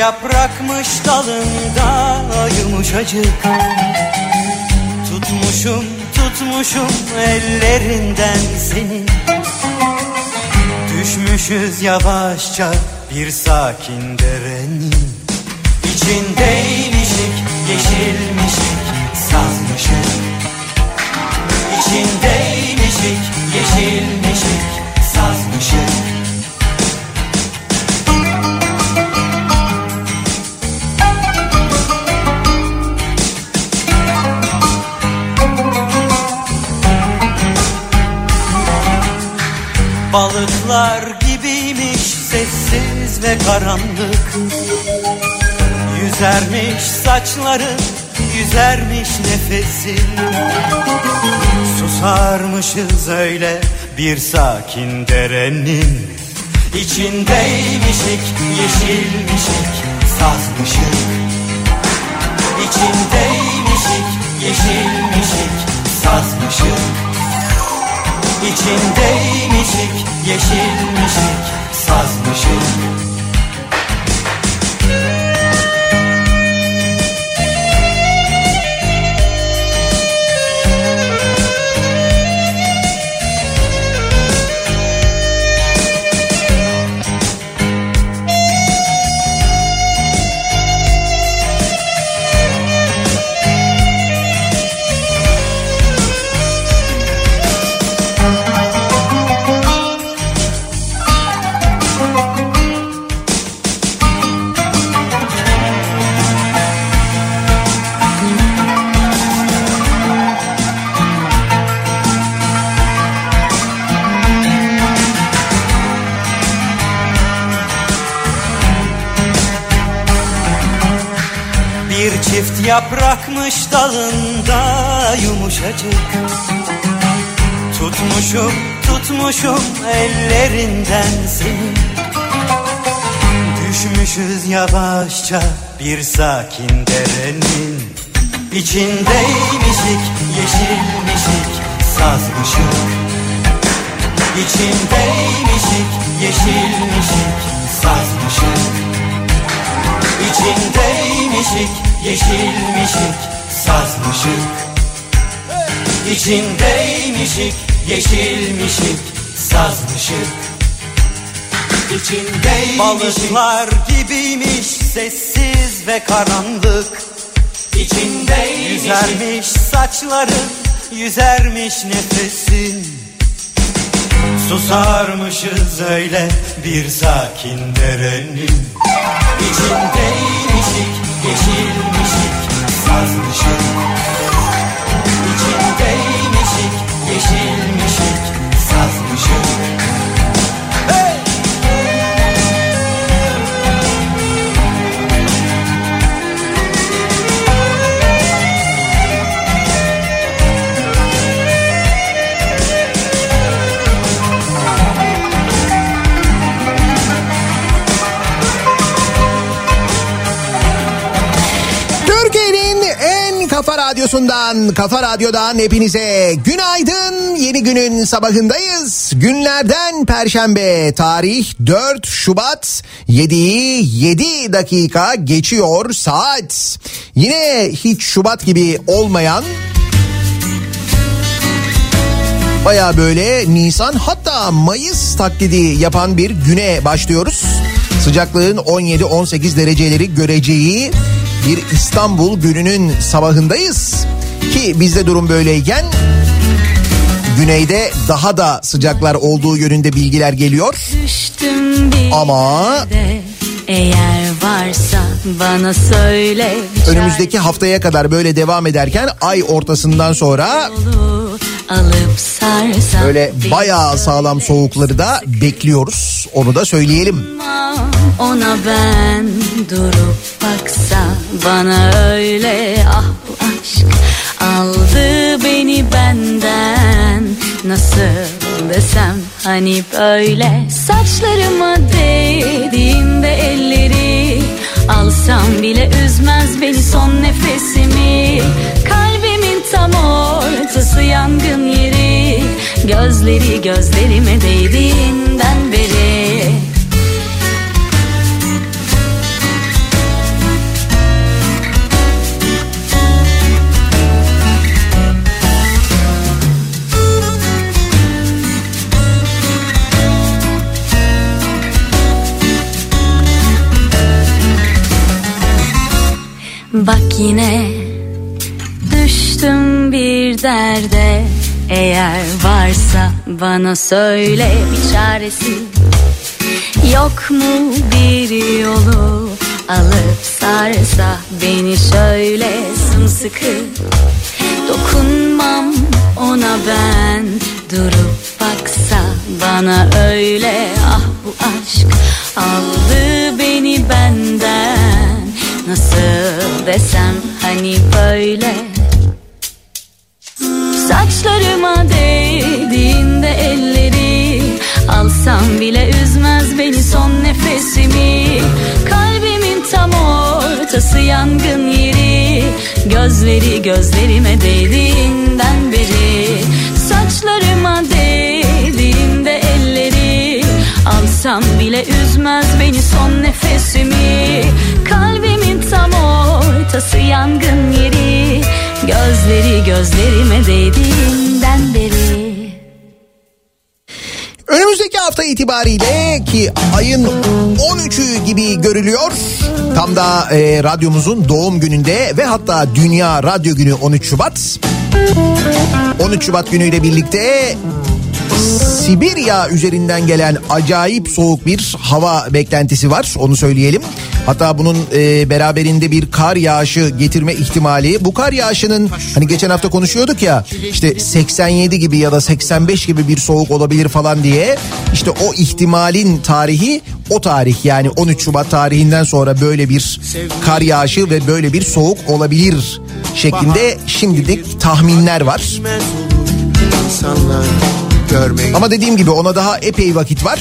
yaprakmış dalında yumuşacık. Tutmuşum tutmuşum ellerinden seni Düşmüşüz yavaşça bir sakin derenin. İçindeymişik yeşilmişik sazmışık. İçindeymişik yeşilmişik sazmışık Balıklar gibiymiş sessiz ve karanlık. Yüzermiş saçların, yüzermiş nefesin Susarmışız öyle bir sakin derenin. İçindeymişik, yeşilmişik, sazmışık. İçindeymişik, yeşilmişik, sazmışık İçindeymişik, yeşilmişik, sazmışık yaprakmış dalında yumuşacık. Tutmuşum tutmuşum ellerinden seni Düşmüşüz yavaşça bir sakin derenin İçindeymişik yeşilmişik sazmışık. İçindeymişik yeşilmişik sazmışık. İçindeymişik, yeşilmişik, sazmışık. İçindeymişik, yeşilmişik, sazmışık. İçindeymişik. Balıklar gibiymiş sessiz ve karanlık. İçindeymişik. Yüzermiş saçların, yüzermiş nefesin. Susarmışız öyle bir sakin derenin. İçindeymişik, yeşilmişik, sazmışık. İçindeymişik, yeşilmişik, sazmışık kafa radyosundan, kafa radyodan hepinize günaydın. Yeni günün sabahındayız. Günlerden Perşembe, tarih 4 Şubat 7'yi 7 dakika geçiyor saat. Yine hiç Şubat gibi olmayan Baya böyle Nisan hatta Mayıs taklidi yapan bir güne başlıyoruz. Sıcaklığın 17-18 dereceleri göreceği bir İstanbul gününün sabahındayız. Ki bizde durum böyleyken güneyde daha da sıcaklar olduğu yönünde bilgiler geliyor. Ama eğer varsa bana söyle önümüzdeki haftaya kadar böyle devam ederken ay ortasından sonra böyle bayağı sağlam soğukları da bekliyoruz. Onu da söyleyelim. Ona ben durup baksa bana öyle ah aşk aldı beni benden nasıl desem hani böyle saçlarıma değdiğinde elleri alsam bile üzmez beni son nefesimi. Kalbimin tam ortası yangın yeri gözleri gözlerime değdiğinden beri yine düştüm bir derde. Eğer varsa bana söyle bir çaresi. Yok mu bir yolu alıp sarsa beni şöyle sımsıkı. Dokunmam ona ben durup baksa bana öyle. Ah bu aşk aldı beni benden Nasıl desem hani böyle. Saçlarıma değdiğinde elleri Alsam bile üzmez beni son nefesimi. Kalbimin tam ortası yangın yeri Gözleri gözlerime değdiğinden beri. Saçlarıma Alsam bile üzmez beni son nefesimi Kalbimin tam ortası yangın yeri Gözleri gözlerime değdiğinden beri Önümüzdeki hafta itibariyle ki ayın 13'ü gibi görülüyor. Tam da e, radyomuzun doğum gününde ve hatta Dünya Radyo Günü 13 Şubat. 13 Şubat günüyle birlikte Sibirya üzerinden gelen acayip soğuk bir hava beklentisi var onu söyleyelim. Hatta bunun e, beraberinde bir kar yağışı getirme ihtimali. Bu kar yağışının hani geçen hafta konuşuyorduk ya işte 87 gibi ya da 85 gibi bir soğuk olabilir falan diye. İşte o ihtimalin tarihi o tarih yani 13 Şubat tarihinden sonra böyle bir kar yağışı ve böyle bir soğuk olabilir şeklinde şimdilik tahminler var. Bilmez görmek Ama dediğim gibi ona daha epey vakit var.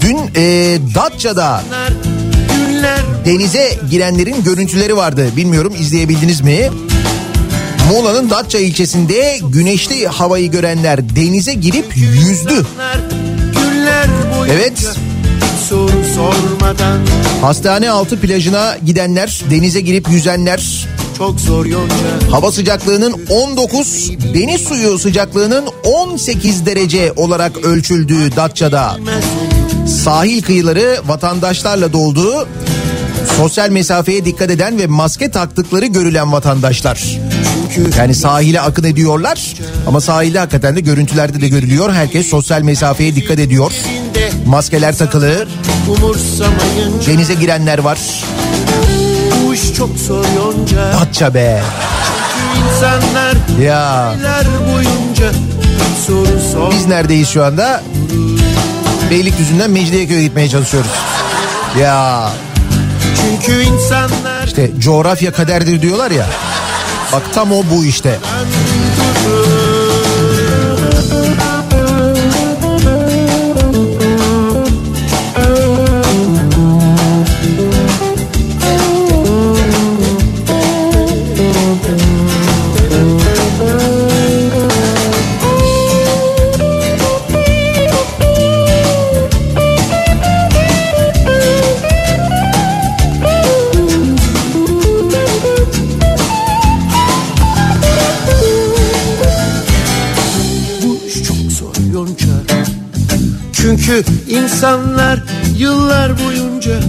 Dün e, Datça'da denize girenlerin görüntüleri vardı. Bilmiyorum izleyebildiniz mi? Muğla'nın Datça ilçesinde güneşli havayı görenler denize girip yüzdü. Evet. Hastane altı plajına gidenler, denize girip yüzenler, hava sıcaklığının 19, deniz suyu sıcaklığının 18 derece olarak ölçüldüğü Datça'da. Sahil kıyıları vatandaşlarla doldu. Sosyal mesafeye dikkat eden ve maske taktıkları görülen vatandaşlar. Yani sahile akın ediyorlar ama sahilde hakikaten de görüntülerde de görülüyor. Herkes sosyal mesafeye dikkat ediyor. Maskeler takılı, denize girenler var. İş çok zor yonca Datça be. çünkü insanlar Ya boyunca soru sor biz neredeyiz şu anda? Beylikdüzü'nden Mecidiyeköy'e gitmeye çalışıyoruz. Ya çünkü insanlar işte coğrafya kaderdir diyorlar ya. Bak tam o bu işte. bu insanlar yıllar boyunca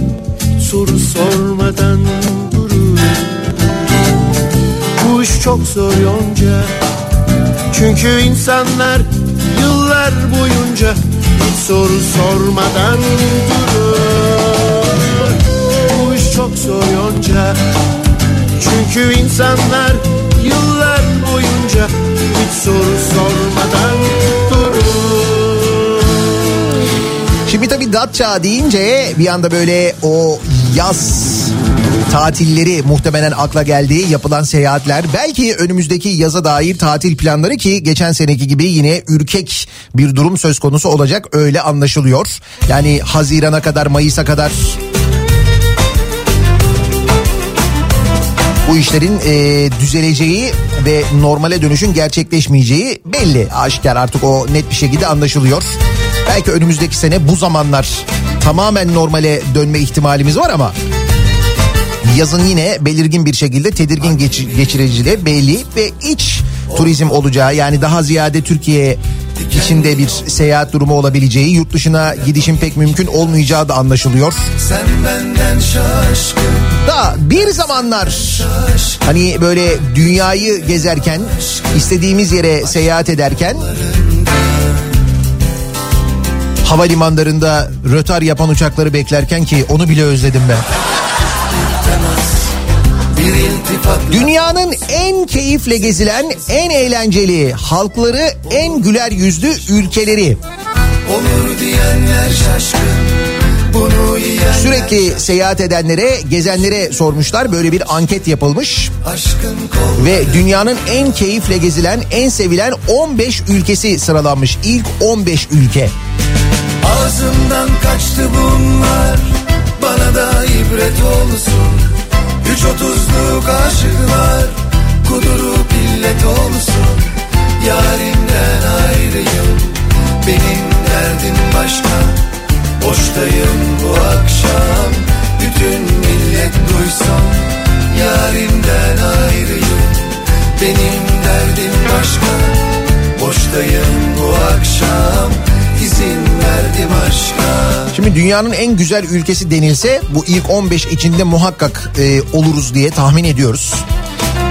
soru sormadan durur. Bu iş çok zor yonca. Çünkü insanlar yıllar boyunca hiç soru sormadan durur. Bu iş çok zor yonca. Çünkü insanlar yıllar boyunca hiç soru sormadan durur. Datça deyince bir anda böyle o yaz tatilleri muhtemelen akla geldi. Yapılan seyahatler belki önümüzdeki yaza dair tatil planları ki geçen seneki gibi yine ürkek bir durum söz konusu olacak öyle anlaşılıyor. Yani Haziran'a kadar Mayıs'a kadar bu işlerin e, düzeleceği ve normale dönüşün gerçekleşmeyeceği belli. Aşikar artık o net bir şekilde anlaşılıyor. Belki önümüzdeki sene bu zamanlar tamamen normale dönme ihtimalimiz var ama yazın yine belirgin bir şekilde tedirgin geç, geçiriciliği belli ve iç turizm olacağı yani daha ziyade Türkiye içinde bir seyahat durumu olabileceği, yurt dışına gidişin pek mümkün olmayacağı da anlaşılıyor. Da bir zamanlar hani böyle dünyayı gezerken, istediğimiz yere seyahat ederken havalimanlarında rötar yapan uçakları beklerken ki onu bile özledim ben. Dünyanın en keyifle gezilen, en eğlenceli, halkları en güler yüzlü ülkeleri. olur diyenler şaşkın Sürekli seyahat edenlere, gezenlere sormuşlar. Böyle bir anket yapılmış. Ve dünyanın en keyifle gezilen, en sevilen 15 ülkesi sıralanmış. İlk 15 ülke. Ağzımdan kaçtı bunlar Bana da ibret olsun Üç otuzluk aşıklar Kudurup illet olsun Yarimden ayrıyım Benim derdim başka Boştayım bu akşam. Bütün millet duysun Yarimden ayrıyım. Benim derdim başka. Boştayım bu akşam. İzin verdim aşka. Şimdi dünyanın en güzel ülkesi denilse bu ilk 15 içinde muhakkak e, oluruz diye tahmin ediyoruz.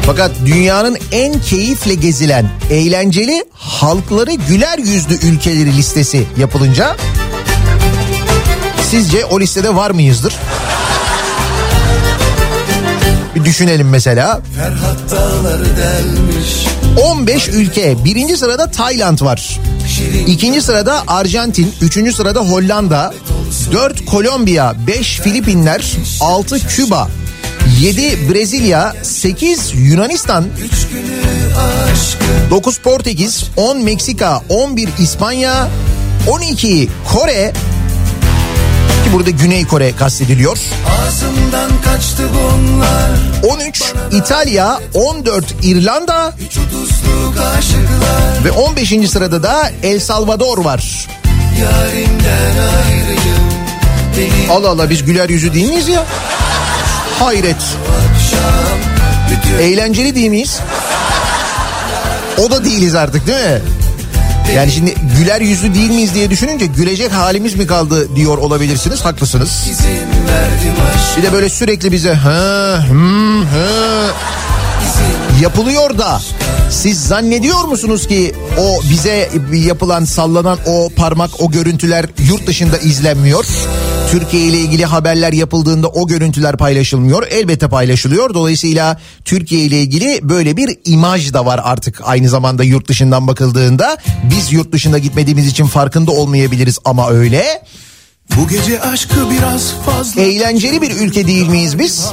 Fakat dünyanın en keyifle gezilen, eğlenceli, halkları güler yüzlü ülkeleri listesi yapılınca sizce o listede var mıyızdır? Bir düşünelim mesela. Ferhat dağları delmiş. 15 ülke. Birinci sırada Tayland var. İkinci sırada Arjantin, üçüncü sırada Hollanda, dört Kolombiya, beş Filipinler, altı Küba, yedi Brezilya, sekiz Yunanistan, üç günü aşkın dokuz Portekiz, on Meksika, on bir İspanya, on iki Kore ki burada Güney Kore kastediliyor. Ağzımdan kaçtı bunlar 13 İtalya, 14 İrlanda ve 15. sırada da El Salvador var. Ayrıyım Allah Allah biz güler yüzü değil miyiz ya? Hayret. akşam Eğlenceli değil miyiz? O da değiliz artık değil mi? Yani şimdi güler yüzlü değil miyiz diye düşününce gülecek halimiz mi kaldı diyor olabilirsiniz. Haklısınız. Bir de böyle sürekli bize ha hmm, ha yapılıyor da siz zannediyor musunuz ki o bize yapılan sallanan o parmak o görüntüler yurt dışında izlenmiyor? Türkiye ile ilgili haberler yapıldığında o görüntüler paylaşılmıyor. Elbette paylaşılıyor. Dolayısıyla Türkiye ile ilgili böyle bir imaj da var artık aynı zamanda yurt dışından bakıldığında. Biz yurt dışına gitmediğimiz için farkında olmayabiliriz ama öyle. Bu gece aşkı biraz fazla Eğlenceli bir ülke değil miyiz biz?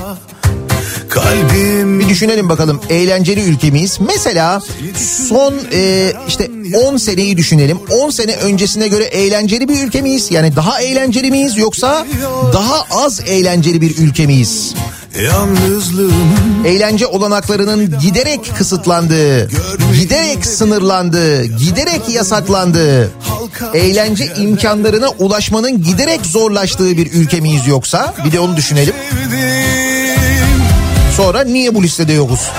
Kalbim Bir düşünelim bakalım eğlenceli ülke miyiz? Mesela son e, işte 10 seneyi düşünelim. 10 sene öncesine göre eğlenceli bir ülke miyiz? Yani daha eğlenceli miyiz yoksa daha az eğlenceli bir ülke miyiz? Eğlence olanaklarının giderek kısıtlandığı, giderek sınırlandığı, giderek yasaklandığı, eğlence imkanlarına ulaşmanın giderek zorlaştığı bir ülke miyiz yoksa? Bir de onu düşünelim. sevdim Sonra niye bu listede yokuz?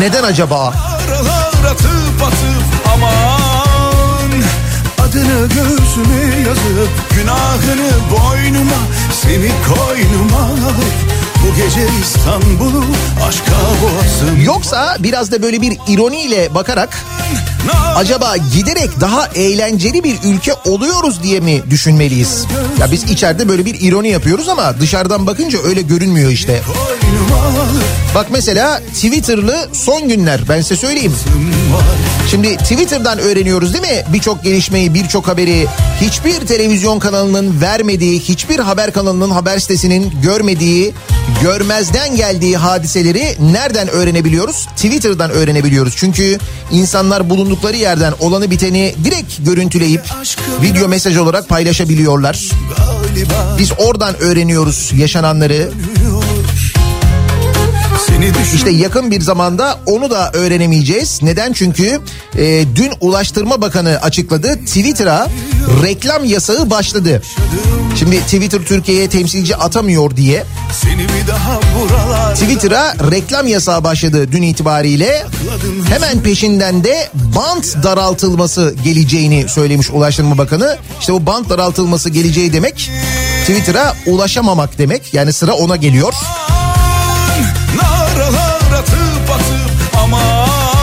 Neden acaba? Atıp atıp aman Adını göğsüme yazıp Günahını boynuma Seni koynuma Bu gece İstanbul'u aşka boğazım Yoksa biraz da böyle bir ironiyle bakarak acaba giderek daha eğlenceli bir ülke oluyoruz diye mi düşünmeliyiz? Ya biz içeride böyle bir ironi yapıyoruz ama dışarıdan bakınca öyle görünmüyor işte. Bak mesela Twitter'lı son günler ben size söyleyeyim. Şimdi Twitter'dan öğreniyoruz değil mi? Birçok gelişmeyi, birçok haberi hiçbir televizyon kanalının vermediği, hiçbir haber kanalının haber sitesinin görmediği, görmezden geldiği hadiseleri nereden öğrenebiliyoruz? Twitter'dan öğrenebiliyoruz. Çünkü insanlar bulundukları yerden olanı biteni direkt görüntüleyip video mesaj olarak paylaşabiliyorlar. Biz oradan öğreniyoruz yaşananları. İşte yakın bir zamanda onu da öğrenemeyeceğiz. Neden? Çünkü e, dün Ulaştırma Bakanı açıkladı. Twitter'a reklam yasağı başladı. Şimdi Twitter Türkiye'ye temsilci atamıyor diye Twitter'a reklam yasağı başladı dün itibariyle. Hemen peşinden de bant daraltılması geleceğini söylemiş Ulaştırma Bakanı. İşte bu bant daraltılması geleceği demek Twitter'a ulaşamamak demek. Yani sıra ona geliyor. Naralar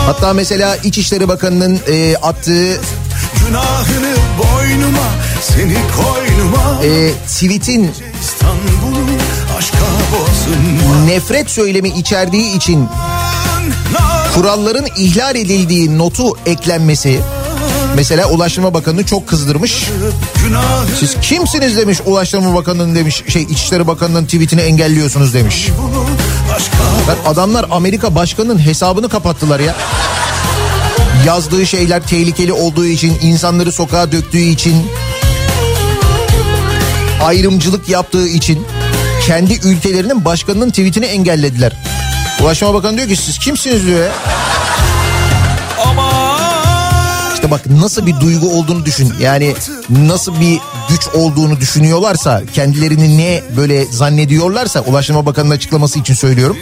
Hatta mesela İçişleri Bakanı'nın e, attığı Günahını boynuma seni koynuma e, tweet'in nefret söylemi içerdiği için kuralların ihlal edildiği notu eklenmesi mesela Ulaştırma Bakanı'nı çok kızdırmış. Siz kimsiniz demiş Ulaştırma Bakanı'nın demiş şey İçişleri Bakanı'nın tweetini engelliyorsunuz demiş. aşka Lan adamlar Amerika Başkanı'nın hesabını kapattılar ya. Yazdığı şeyler tehlikeli olduğu için, insanları sokağa döktüğü için, ayrımcılık yaptığı için kendi ülkelerinin başkanının tweetini engellediler. Ulaştırma Bakanı diyor ki siz kimsiniz diyor ya. aman İşte bak nasıl bir duygu olduğunu düşün. Yani nasıl bir güç olduğunu düşünüyorlarsa, kendilerini ne böyle zannediyorlarsa Ulaştırma Bakanı'nın açıklaması için söylüyorum.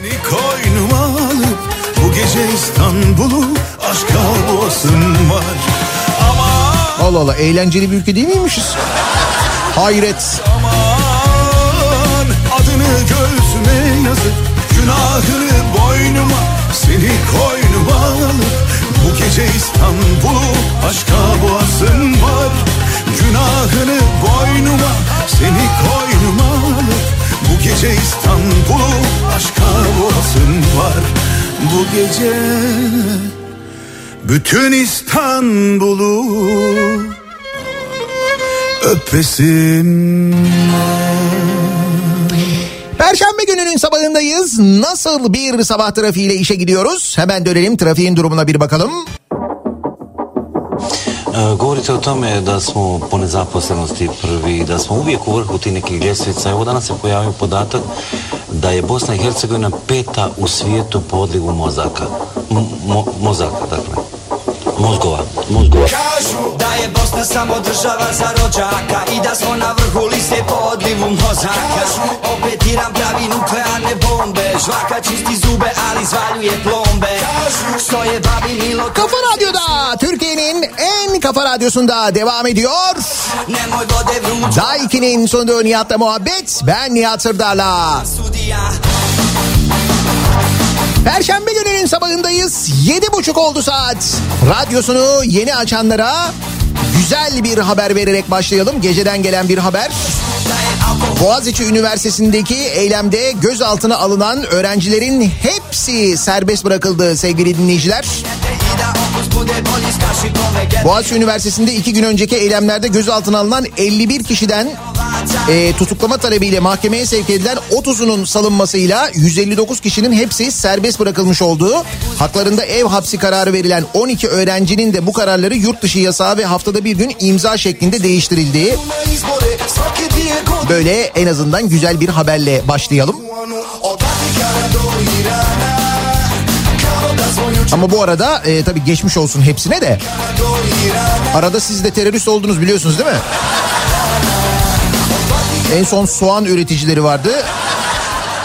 Alıp bu gece İstanbul'u aşka boğasın var Aman Allah Allah eğlenceli bir ülke değil miymişiz? Hayret. aman adını göğsüme yazıp günahını boynuma seni koynuma alıp bu gece İstanbul'u aşka boğasın var günahını boynuma seni koynuma bu gece İstanbul'u aşka boğasın var bu gece bütün İstanbul'u öpesim Perşembe gününün sabahındayız. Nasıl bir sabah trafiğiyle işe gidiyoruz? Hemen dönelim trafiğin durumuna bir bakalım. E, Govorite o tome da smo po nezaposlenosti prvi, da smo uvijek u vrhu tih nekih ljestvica. Evo danas se pojavio podatak da je Bosna i Hercegovina peta u svijetu po odlivu mozaka. Mo- mozaka, dakle. Mozgova. Mozgova. Kažu da je Bosna samo država za rođaka I da smo na vrhu liste po odlivu mozaka Opet Iran pravi nuklearne bombe Žvaka čisti zube ali zvaljuje plombe Što je babi Milo Kafa Radyo'da Türkiye'nin en kafa radyosunda devam ediyor. Nemoj vode vruće Daiki'nin sunduğu Nihat'la muhabbet. Ben Nihat Sırdar'la. Perşembe gününün sabahındayız. Yedi buçuk oldu saat. Radyosunu yeni açanlara güzel bir haber vererek başlayalım. Geceden gelen bir haber. Boğaziçi Üniversitesi'ndeki eylemde gözaltına alınan öğrencilerin hepsi serbest bırakıldı sevgili dinleyiciler. Boğaziçi Üniversitesi'nde iki gün önceki eylemlerde gözaltına alınan 51 kişiden e, tutuklama talebiyle mahkemeye sevk edilen 30'unun salınmasıyla 159 kişinin hepsi serbest bırakılmış olduğu, haklarında ev hapsi kararı verilen 12 öğrencinin de bu kararları yurt dışı yasağı ve haftada bir gün imza şeklinde değiştirildiği böyle en azından güzel bir haberle başlayalım. Ama bu arada e, tabii geçmiş olsun hepsine de arada siz de terörist oldunuz biliyorsunuz değil mi? En son soğan üreticileri vardı.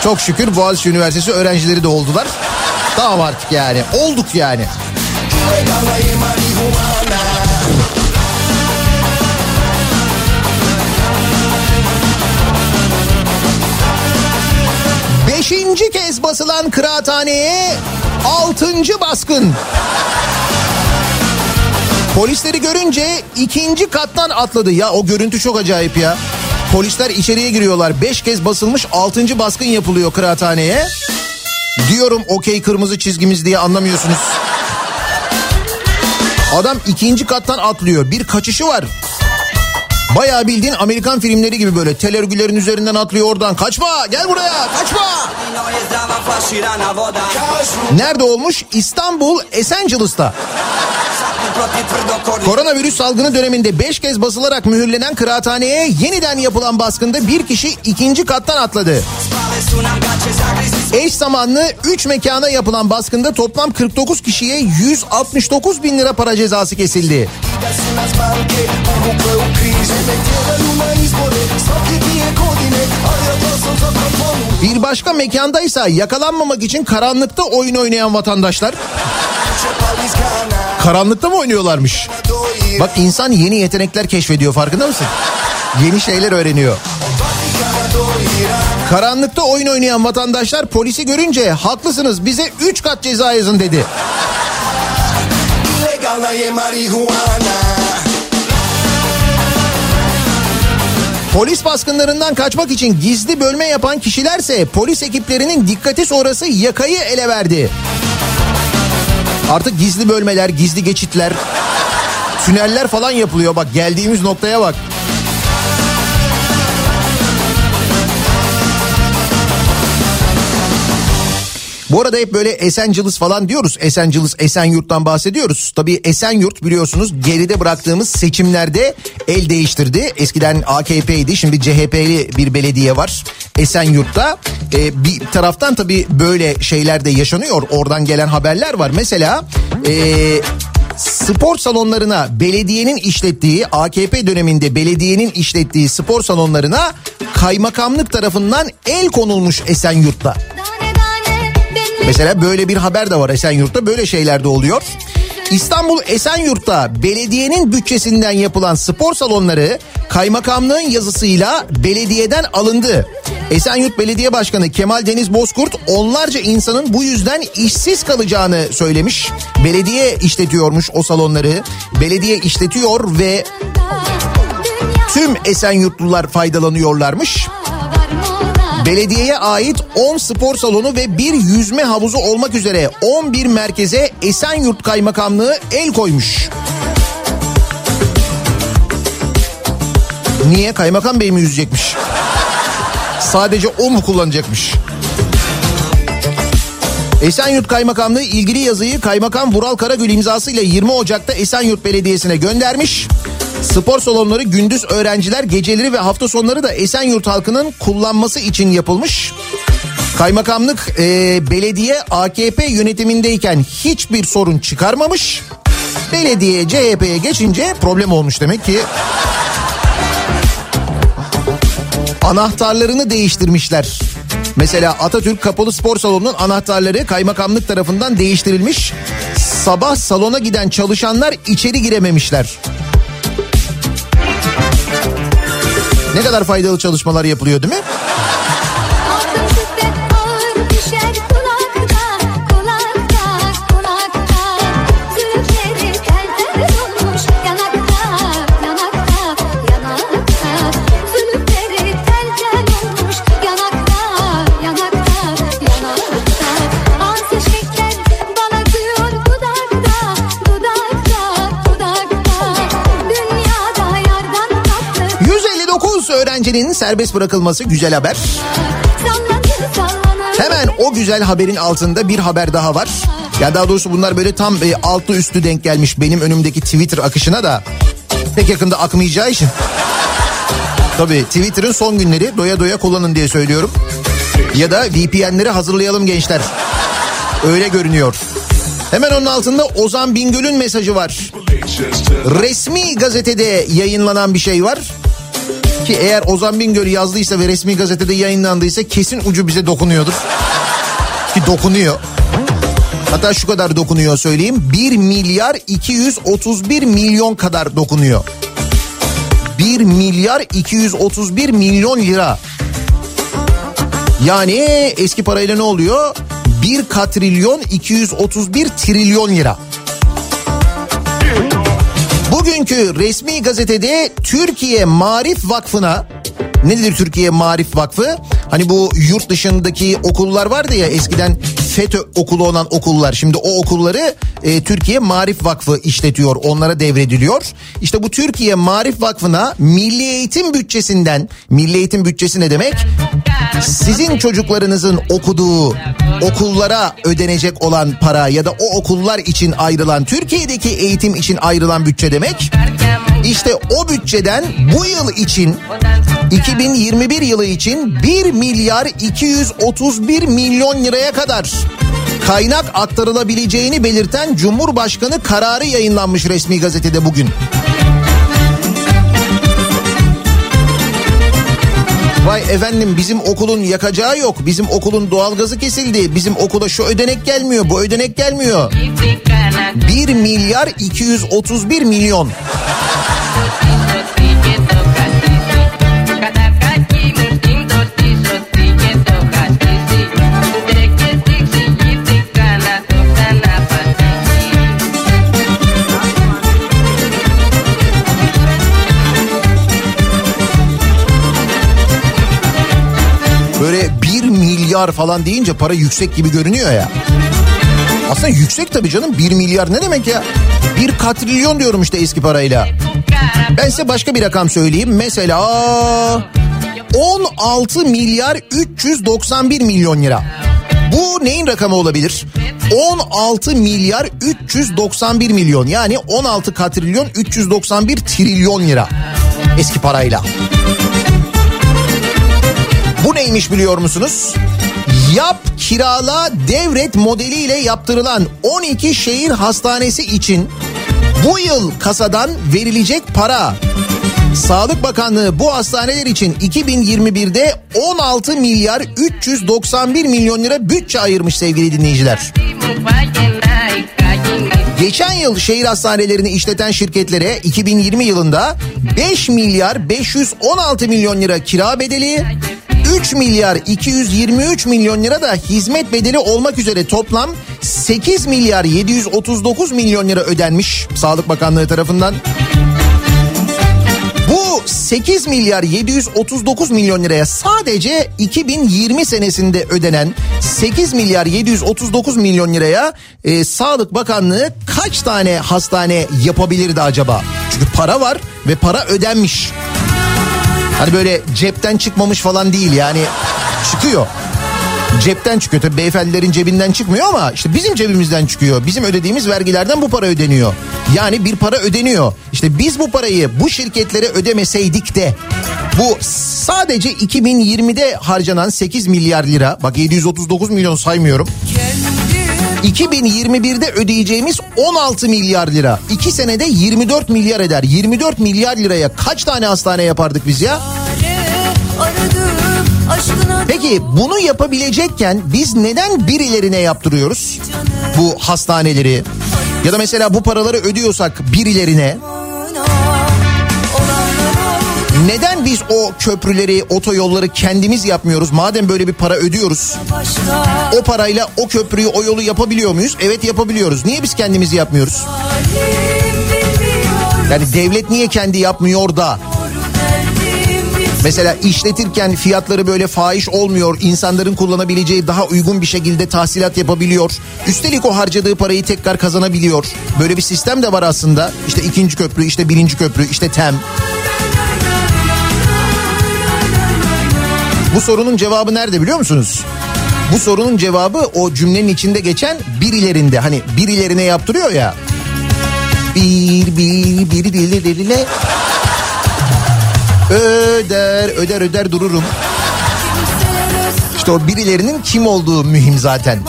Çok şükür Boğaziçi Üniversitesi öğrencileri de oldular. Tamam artık yani. Olduk yani. Beşinci kez basılan kıraathaneye altıncı baskın. Polisleri görünce ikinci kattan atladı. Ya o görüntü çok acayip ya. Polisler içeriye giriyorlar. Beş kez basılmış altıncı baskın yapılıyor kıraathaneye. Diyorum okey kırmızı çizgimiz diye anlamıyorsunuz. Adam ikinci kattan atlıyor. Bir kaçışı var. Bayağı bildiğin Amerikan filmleri gibi böyle tel örgülerin üzerinden atlıyor oradan. Kaçma gel buraya kaçma. Nerede olmuş? İstanbul Esencilis'ta. Koronavirüs salgını döneminde 5 kez basılarak mühürlenen kıraathaneye yeniden yapılan baskında bir kişi ikinci kattan atladı. Eş zamanlı 3 mekana yapılan baskında toplam 49 kişiye 169 bin lira para cezası kesildi. Bir başka mekandaysa yakalanmamak için karanlıkta oyun oynayan vatandaşlar. Karanlıkta mı oynuyorlarmış? Bak insan yeni yetenekler keşfediyor farkında mısın? Yeni şeyler öğreniyor. Karanlıkta oyun oynayan vatandaşlar polisi görünce haklısınız bize 3 kat ceza yazın dedi. Polis baskınlarından kaçmak için gizli bölme yapan kişilerse polis ekiplerinin dikkati sonrası yakayı ele verdi. Artık gizli bölmeler, gizli geçitler, tüneller falan yapılıyor. Bak geldiğimiz noktaya bak. Bu arada hep böyle Esenciles falan diyoruz. Esenciles, Esenyurt'tan bahsediyoruz. Tabii Esenyurt biliyorsunuz geride bıraktığımız seçimlerde el değiştirdi. Eskiden AKP'ydi şimdi CHP'li bir belediye var Esenyurt'ta. Ee, bir taraftan tabii böyle şeyler de yaşanıyor. Oradan gelen haberler var. Mesela... Ee, spor salonlarına belediyenin işlettiği AKP döneminde belediyenin işlettiği spor salonlarına kaymakamlık tarafından el konulmuş Esenyurt'ta. Mesela böyle bir haber de var Esenyurt'ta böyle şeyler de oluyor. İstanbul Esenyurt'ta belediyenin bütçesinden yapılan spor salonları kaymakamlığın yazısıyla belediyeden alındı. Esenyurt Belediye Başkanı Kemal Deniz Bozkurt onlarca insanın bu yüzden işsiz kalacağını söylemiş. Belediye işletiyormuş o salonları. Belediye işletiyor ve tüm Esenyurtlular faydalanıyorlarmış. Belediyeye ait 10 spor salonu ve bir yüzme havuzu olmak üzere 11 merkeze Esenyurt Kaymakamlığı el koymuş. Niye? Kaymakam Bey mi yüzecekmiş? Sadece o mu kullanacakmış? Esenyurt Kaymakamlığı ilgili yazıyı Kaymakam Vural Karagül imzasıyla 20 Ocak'ta Esenyurt Belediyesi'ne göndermiş. Spor salonları gündüz öğrenciler geceleri ve hafta sonları da Esenyurt halkının kullanması için yapılmış. Kaymakamlık e, belediye AKP yönetimindeyken hiçbir sorun çıkarmamış. Belediye CHP'ye geçince problem olmuş demek ki. Anahtarlarını değiştirmişler. Mesela Atatürk Kapalı Spor Salonu'nun anahtarları kaymakamlık tarafından değiştirilmiş. Sabah salona giden çalışanlar içeri girememişler. Ne kadar faydalı çalışmalar yapılıyor değil mi? Öğrencinin serbest bırakılması güzel haber. Hemen o güzel haberin altında bir haber daha var. Ya daha doğrusu bunlar böyle tam e, altlı üstü denk gelmiş benim önümdeki Twitter akışına da pek yakında akmayacağı için. Tabii Twitter'ın son günleri doya doya kullanın diye söylüyorum. Ya da VPN'leri hazırlayalım gençler. Öyle görünüyor. Hemen onun altında Ozan Bingöl'ün mesajı var. Resmi gazetede yayınlanan bir şey var. Ki eğer Ozan Bingöl yazdıysa ve resmi gazetede yayınlandıysa kesin ucu bize dokunuyordur. Ki dokunuyor. Hatta şu kadar dokunuyor söyleyeyim. 1 milyar 231 milyon kadar dokunuyor. 1 milyar 231 milyon lira. Yani eski parayla ne oluyor? 1 katrilyon 231 trilyon lira. Bugünkü resmi gazetede Türkiye Marif Vakfı'na nedir Türkiye Marif Vakfı? Hani bu yurt dışındaki okullar vardı ya eskiden FETÖ okulu olan okullar. Şimdi o okulları e, Türkiye Marif Vakfı işletiyor. Onlara devrediliyor. İşte bu Türkiye Marif Vakfı'na Milli Eğitim bütçesinden, Milli Eğitim bütçesi ne demek? Sizin çocuklarınızın okuduğu okullara ödenecek olan para ya da o okullar için ayrılan Türkiye'deki eğitim için ayrılan bütçe demek. İşte o bütçeden bu yıl için 2021 yılı için 1 milyar 231 milyon liraya kadar kaynak aktarılabileceğini belirten Cumhurbaşkanı kararı yayınlanmış resmi gazetede bugün. Vay efendim bizim okulun yakacağı yok. Bizim okulun doğalgazı kesildi. Bizim okula şu ödenek gelmiyor, bu ödenek gelmiyor. 1 milyar 231 milyon. Milyar falan deyince para yüksek gibi görünüyor ya. Aslında yüksek tabii canım 1 milyar ne demek ya? 1 katrilyon diyorum işte eski parayla. Ben size başka bir rakam söyleyeyim. Mesela 16 milyar 391 milyon lira. Bu neyin rakamı olabilir? 16 milyar 391 milyon yani 16 katrilyon 391 trilyon lira eski parayla. Bu neymiş biliyor musunuz? Yap kirala devret modeliyle yaptırılan 12 şehir hastanesi için bu yıl kasadan verilecek para. Sağlık Bakanlığı bu hastaneler için 2021'de 16 milyar 391 milyon lira bütçe ayırmış sevgili dinleyiciler. Geçen yıl şehir hastanelerini işleten şirketlere 2020 yılında 5 milyar 516 milyon lira kira bedeli, 3 milyar 223 milyon lira da hizmet bedeli olmak üzere toplam 8 milyar 739 milyon lira ödenmiş Sağlık Bakanlığı tarafından. Bu 8 milyar 739 milyon liraya sadece 2020 senesinde ödenen 8 milyar 739 milyon liraya e, Sağlık Bakanlığı kaç tane hastane yapabilirdi acaba? Çünkü para var ve para ödenmiş. Hani böyle cepten çıkmamış falan değil yani çıkıyor. Cepten çıkıyor tabii beyefendilerin cebinden çıkmıyor ama işte bizim cebimizden çıkıyor. Bizim ödediğimiz vergilerden bu para ödeniyor. Yani bir para ödeniyor. İşte biz bu parayı bu şirketlere ödemeseydik de bu sadece 2020'de harcanan 8 milyar lira bak 739 milyon saymıyorum. 2021'de ödeyeceğimiz 16 milyar lira. 2 senede 24 milyar eder. 24 milyar liraya kaç tane hastane yapardık biz ya? Peki bunu yapabilecekken biz neden birilerine yaptırıyoruz bu hastaneleri? Ya da mesela bu paraları ödüyorsak birilerine neden biz o köprüleri, otoyolları kendimiz yapmıyoruz? Madem böyle bir para ödüyoruz. O parayla o köprüyü, o yolu yapabiliyor muyuz? Evet yapabiliyoruz. Niye biz kendimizi yapmıyoruz? Yani devlet niye kendi yapmıyor da? Mesela işletirken fiyatları böyle fahiş olmuyor. insanların kullanabileceği daha uygun bir şekilde tahsilat yapabiliyor. Üstelik o harcadığı parayı tekrar kazanabiliyor. Böyle bir sistem de var aslında. İşte ikinci köprü, işte birinci köprü, işte TEM. Bu sorunun cevabı nerede biliyor musunuz? Bu sorunun cevabı o cümlenin içinde geçen birilerinde. Hani birilerine yaptırıyor ya. Bir, bir, biri, biri, biri. Öder, öder, öder dururum. İşte o birilerinin kim olduğu mühim zaten.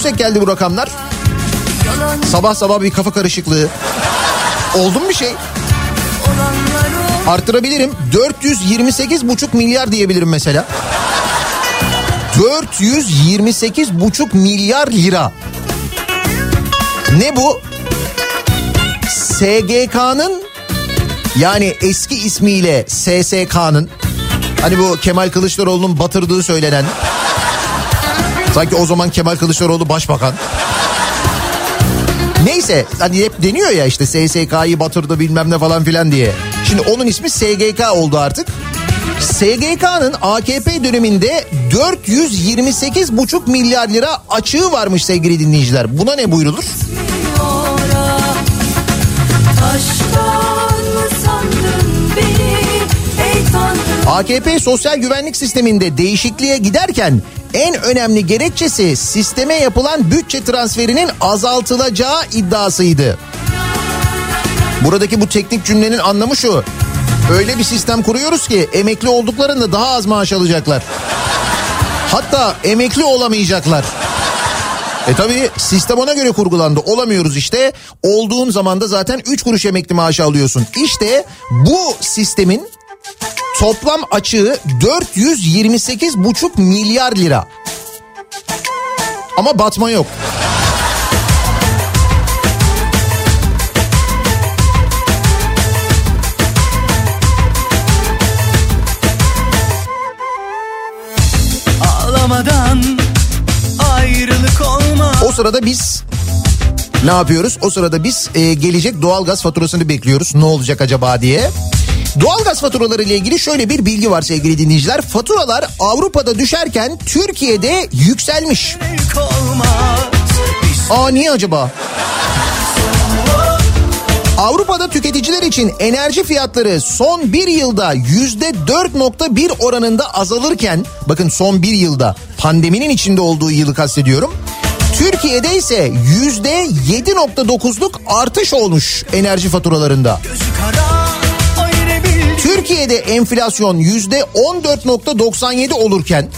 Yüksek geldi bu rakamlar? Sabah sabah bir kafa karışıklığı. Oldu mu bir şey? Arttırabilirim. 428,5 milyar diyebilirim mesela. 428,5 milyar lira. Ne bu? SGK'nın yani eski ismiyle SSK'nın hani bu Kemal Kılıçdaroğlu'nun batırdığı söylenen sanki o zaman Kemal Kılıçdaroğlu başbakan. Neyse hani hep deniyor ya işte SSK'yı batırdı bilmem ne falan filan diye. Şimdi onun ismi SGK oldu artık. SGK'nın AKP döneminde 428,5 milyar lira açığı varmış sevgili dinleyiciler. Buna ne buyrulur? AKP sosyal güvenlik sisteminde değişikliğe giderken en önemli gerekçesi sisteme yapılan bütçe transferinin azaltılacağı iddiasıydı. Buradaki bu teknik cümlenin anlamı şu. Öyle bir sistem kuruyoruz ki emekli olduklarında daha az maaş alacaklar. Hatta emekli olamayacaklar. E tabi sistem ona göre kurgulandı. Olamıyoruz işte. Olduğun zaman da zaten 3 kuruş emekli maaşı alıyorsun. İşte bu sistemin toplam açığı 428,5 milyar lira. Ama batma yok. Ağlamadan ayrılık olmaz O sırada biz ne yapıyoruz? O sırada biz e, gelecek doğalgaz faturasını bekliyoruz. Ne olacak acaba diye. Doğalgaz faturaları ile ilgili şöyle bir bilgi var sevgili dinleyiciler. Faturalar Avrupa'da düşerken Türkiye'de yükselmiş. Aa niye acaba? Avrupa'da tüketiciler için enerji fiyatları son bir yılda yüzde 4.1 oranında azalırken bakın son bir yılda pandeminin içinde olduğu yılı kastediyorum. Türkiye'de ise yüzde 7.9'luk artış olmuş enerji faturalarında. gözü kara o yine bildi Türkiye'de enflasyon yüzde 14.97 olurken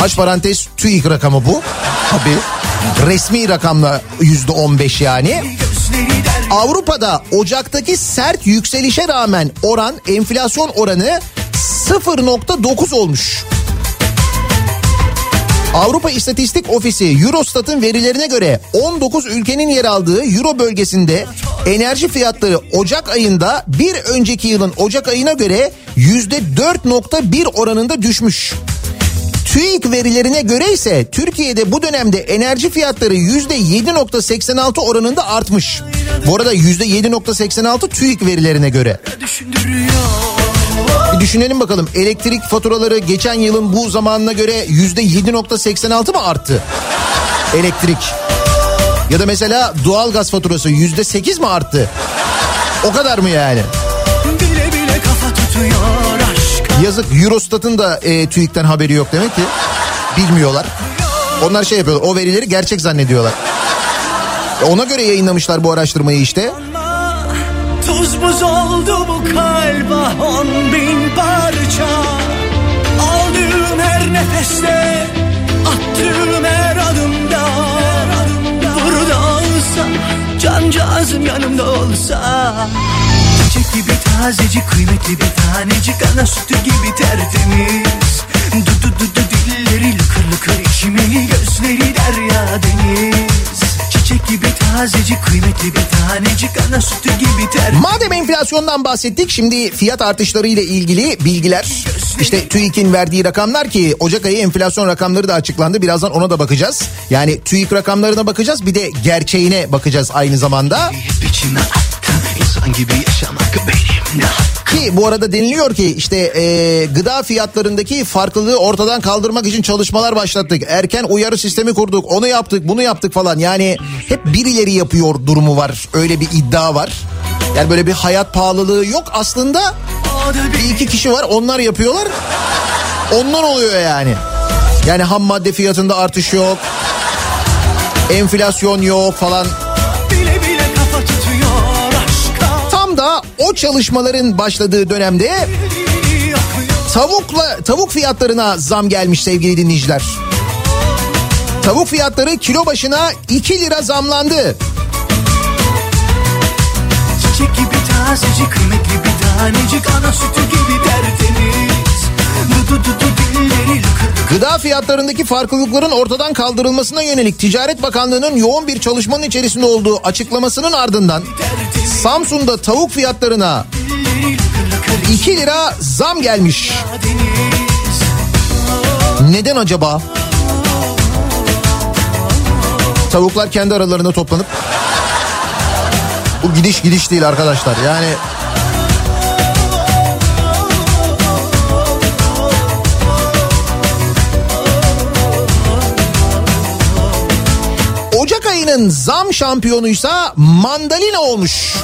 Aç parantez TÜİK rakamı bu. Tabii resmi rakamla yüzde 15 yani. Avrupa'da Ocak'taki sert yükselişe rağmen oran enflasyon oranı 0.9 olmuş. Avrupa İstatistik Ofisi Eurostat'ın verilerine göre 19 ülkenin yer aldığı Euro bölgesinde enerji fiyatları Ocak ayında bir önceki yılın Ocak ayına göre %4.1 oranında düşmüş. TÜİK verilerine göre ise Türkiye'de bu dönemde enerji fiyatları %7.86 oranında artmış. Bu arada %7.86 TÜİK verilerine göre. düşündürüyor Bir düşünelim bakalım elektrik faturaları geçen yılın bu zamanına göre %7.86 mı arttı? Elektrik. Ya da mesela doğalgaz faturası %8 mi arttı? O kadar mı yani? Bile bile kafa tutuyor aşka Yazık Eurostat'ın da e, TÜİK'ten haberi yok demek ki. Bilmiyorlar. Onlar şey yapıyorlar o verileri gerçek zannediyorlar. Ona göre yayınlamışlar bu araştırmayı işte. Tuz buz oldu bu kalp ah on bin parça. Aldığım her nefeste Attığım her adımda. Burada olsa Cancağızım yanımda olsa. Çiçek gibi tazecik kıymetli bir tanecik. Ana sütü gibi tertemiz. Du du du du dilleri lıkır lıkır içimeli Gözleri derya deniz Çiçek gibi tazecik kıymetli bir tanecik Ana sütü gibi tertemiz Madem enflasyondan bahsettik şimdi fiyat artışları ile ilgili bilgiler işte TÜİK'in verdiği rakamlar ki Ocak ayı enflasyon rakamları da açıklandı birazdan ona da bakacağız. Yani TÜİK rakamlarına bakacağız bir de gerçeğine bakacağız aynı zamanda. Hep içime insan gibi yaşamak benim Ki bu arada deniliyor ki işte e, gıda fiyatlarındaki farklılığı ortadan kaldırmak için çalışmalar başlattık. Erken uyarı sistemi kurduk onu yaptık bunu yaptık falan yani hep birileri yapıyor durumu var öyle bir iddia var. Yani böyle bir hayat pahalılığı yok aslında bir iki kişi var onlar yapıyorlar. Ondan oluyor yani. Yani ham madde fiyatında artış yok. Enflasyon yok falan. O çalışmaların başladığı dönemde tavukla tavuk fiyatlarına zam gelmiş sevgili dinleyiciler. Tavuk fiyatları kilo başına 2 lira zamlandı. Çiçek gibi tazecik kıymetli bir tanecik Ana sütü gibi tertemiz Gıda fiyatlarındaki farklılıkların ortadan kaldırılmasına yönelik Ticaret Bakanlığı'nın yoğun bir çalışmanın içerisinde olduğu açıklamasının ardından Samsun'da tavuk fiyatlarına Dilleri lıkır lıkır 2 lira zam gelmiş. Neden acaba? Tavuklar kendi aralarında toplanıp bu gidiş gidiş değil arkadaşlar. Yani Ayının zam şampiyonuysa mandalina olmuş.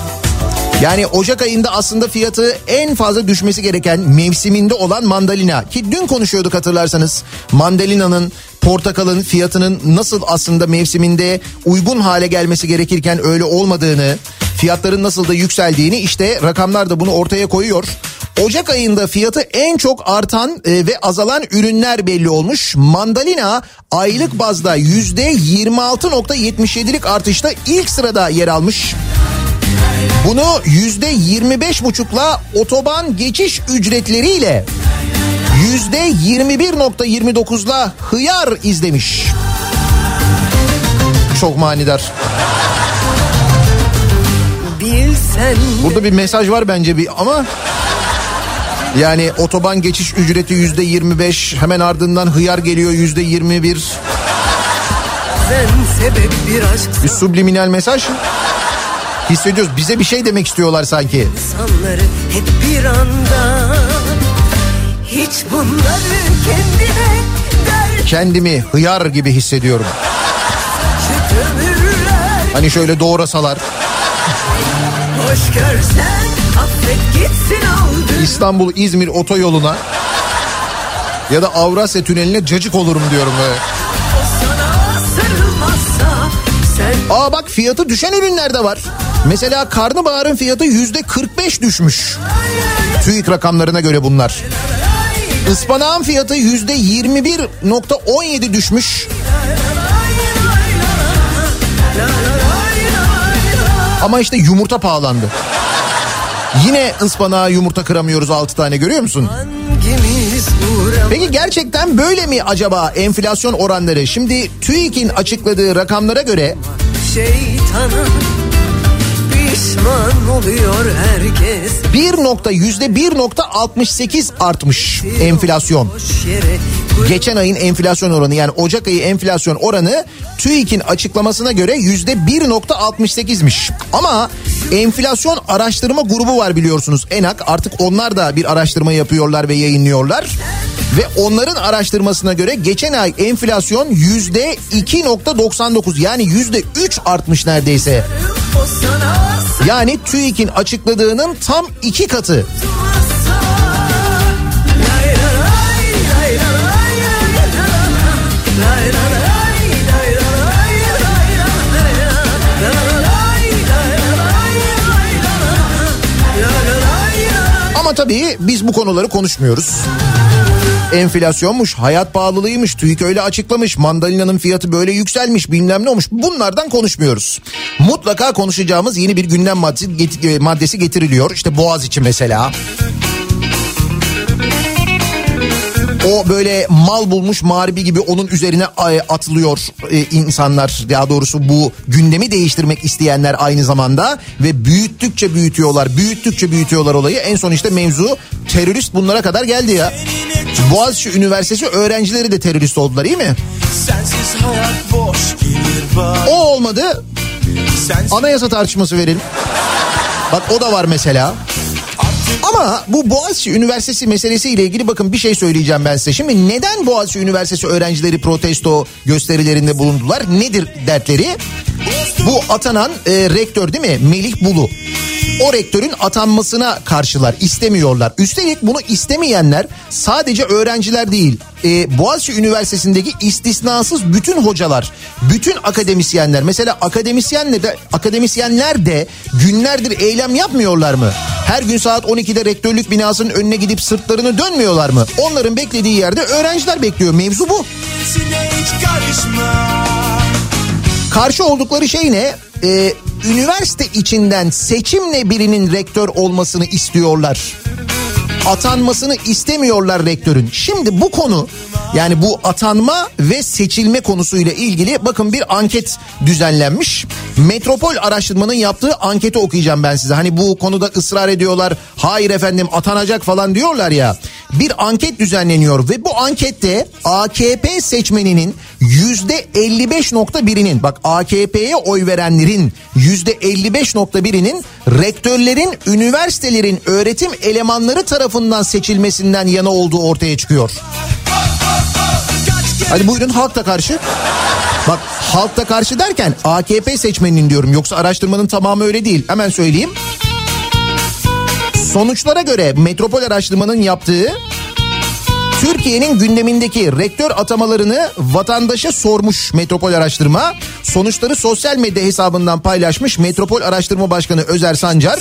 Yani Ocak ayında aslında fiyatı en fazla düşmesi gereken mevsiminde olan mandalina. Ki dün konuşuyorduk hatırlarsanız mandalinanın portakalın fiyatının nasıl aslında mevsiminde uygun hale gelmesi gerekirken öyle olmadığını, fiyatların nasıl da yükseldiğini işte rakamlar da bunu ortaya koyuyor. Ocak ayında fiyatı en çok artan e, ve azalan ürünler belli olmuş. Mandalina aylık bazda %26.77'lik artışta ilk sırada yer almış. Bunu yüzde 25 buçukla otoban geçiş ücretleriyle yüzde 21.29'la hıyar izlemiş. Çok manidar. Burada bir mesaj var bence bir ama yani otoban geçiş ücreti yüzde 25 hemen ardından hıyar geliyor yüzde 21 sen sebep bir bir subliminal mesaj. Hissediyoruz bize bir şey demek istiyorlar sanki. insanları hep bir anda Hiç bunları kendine der. Kendimi hıyar gibi hissediyorum. Hani şöyle doğrasalar Hoş görsen affet gitsin aldı İstanbul İzmir otoyoluna ya da Avrasya tüneline cacık olurum diyorum böyle. Aa bak fiyatı düşen ürünler de var. Mesela karnabaharın fiyatı yüzde 45 düşmüş. TÜİK rakamlarına göre bunlar. Ispanağın fiyatı yüzde 21.17 düşmüş. Ama işte yumurta pahalandı. Yine ıspanağa yumurta kıramıyoruz 6 tane görüyor musun? Peki gerçekten böyle mi acaba enflasyon oranları? Şimdi TÜİK'in açıkladığı rakamlara göre Pişman oluyor herkes 1 nokta yüzde 1.68 artmış enflasyon. Geçen ayın enflasyon oranı yani Ocak ayı enflasyon oranı TÜİK'in açıklamasına göre yüzde 1.68'miş. Ama enflasyon araştırma grubu var biliyorsunuz ENAK artık onlar da bir araştırma yapıyorlar ve yayınlıyorlar. Ve onların araştırmasına göre geçen ay enflasyon yüzde 2.99 yani yüzde 3 artmış neredeyse. Yani TÜİK'in açıkladığının tam iki katı. Ama tabii biz bu konuları konuşmuyoruz. Enflasyonmuş, hayat pahalılığıymış, TÜİK öyle açıklamış, mandalinanın fiyatı böyle yükselmiş, bilmem ne olmuş. Bunlardan konuşmuyoruz. Mutlaka konuşacağımız yeni bir gündem maddesi, maddesi getiriliyor. İşte Boğaz için mesela. O böyle mal bulmuş mağribi gibi onun üzerine atılıyor e, insanlar. Daha doğrusu bu gündemi değiştirmek isteyenler aynı zamanda ve büyüttükçe büyütüyorlar, büyüttükçe büyütüyorlar olayı. En son işte mevzu terörist bunlara kadar geldi ya. Boğaziçi Üniversitesi öğrencileri de terörist oldular iyi mi? O olmadı. Anayasa tartışması verelim. Bak o da var mesela. Ama bu Boğaziçi Üniversitesi meselesiyle ilgili bakın bir şey söyleyeceğim ben size. Şimdi neden Boğaziçi Üniversitesi öğrencileri protesto gösterilerinde bulundular? Nedir dertleri? Bu atanan e, rektör değil mi? Melih Bulu. O rektörün atanmasına karşılar, istemiyorlar. Üstelik bunu istemeyenler sadece öğrenciler değil. E, Boğaziçi Üniversitesi'ndeki istisnasız bütün hocalar, bütün akademisyenler. Mesela akademisyenler de, akademisyenler de günlerdir eylem yapmıyorlar mı? Her gün saat 12'de rektörlük binasının önüne gidip sırtlarını dönmüyorlar mı? Onların beklediği yerde öğrenciler bekliyor. Mevzu bu. Karşı oldukları şey ne? Ee, üniversite içinden seçimle birinin rektör olmasını istiyorlar. Atanmasını istemiyorlar rektörün. Şimdi bu konu yani bu atanma ve seçilme konusuyla ilgili bakın bir anket düzenlenmiş. Metropol araştırmanın yaptığı anketi okuyacağım ben size. Hani bu konuda ısrar ediyorlar. Hayır efendim atanacak falan diyorlar ya. Bir anket düzenleniyor ve bu ankette AKP seçmeninin yüzde 55.birinin bak AKP'ye oy verenlerin yüzde 55.birinin rektörlerin üniversitelerin öğretim elemanları tarafından seçilmesinden yana olduğu ortaya çıkıyor. Hadi buyurun halk da karşı. Bak halk da karşı derken AKP seçmeninin diyorum yoksa araştırmanın tamamı öyle değil. Hemen söyleyeyim. Sonuçlara göre Metropol Araştırma'nın yaptığı Türkiye'nin gündemindeki rektör atamalarını vatandaşa sormuş Metropol Araştırma. Sonuçları sosyal medya hesabından paylaşmış Metropol Araştırma Başkanı Özer Sancar.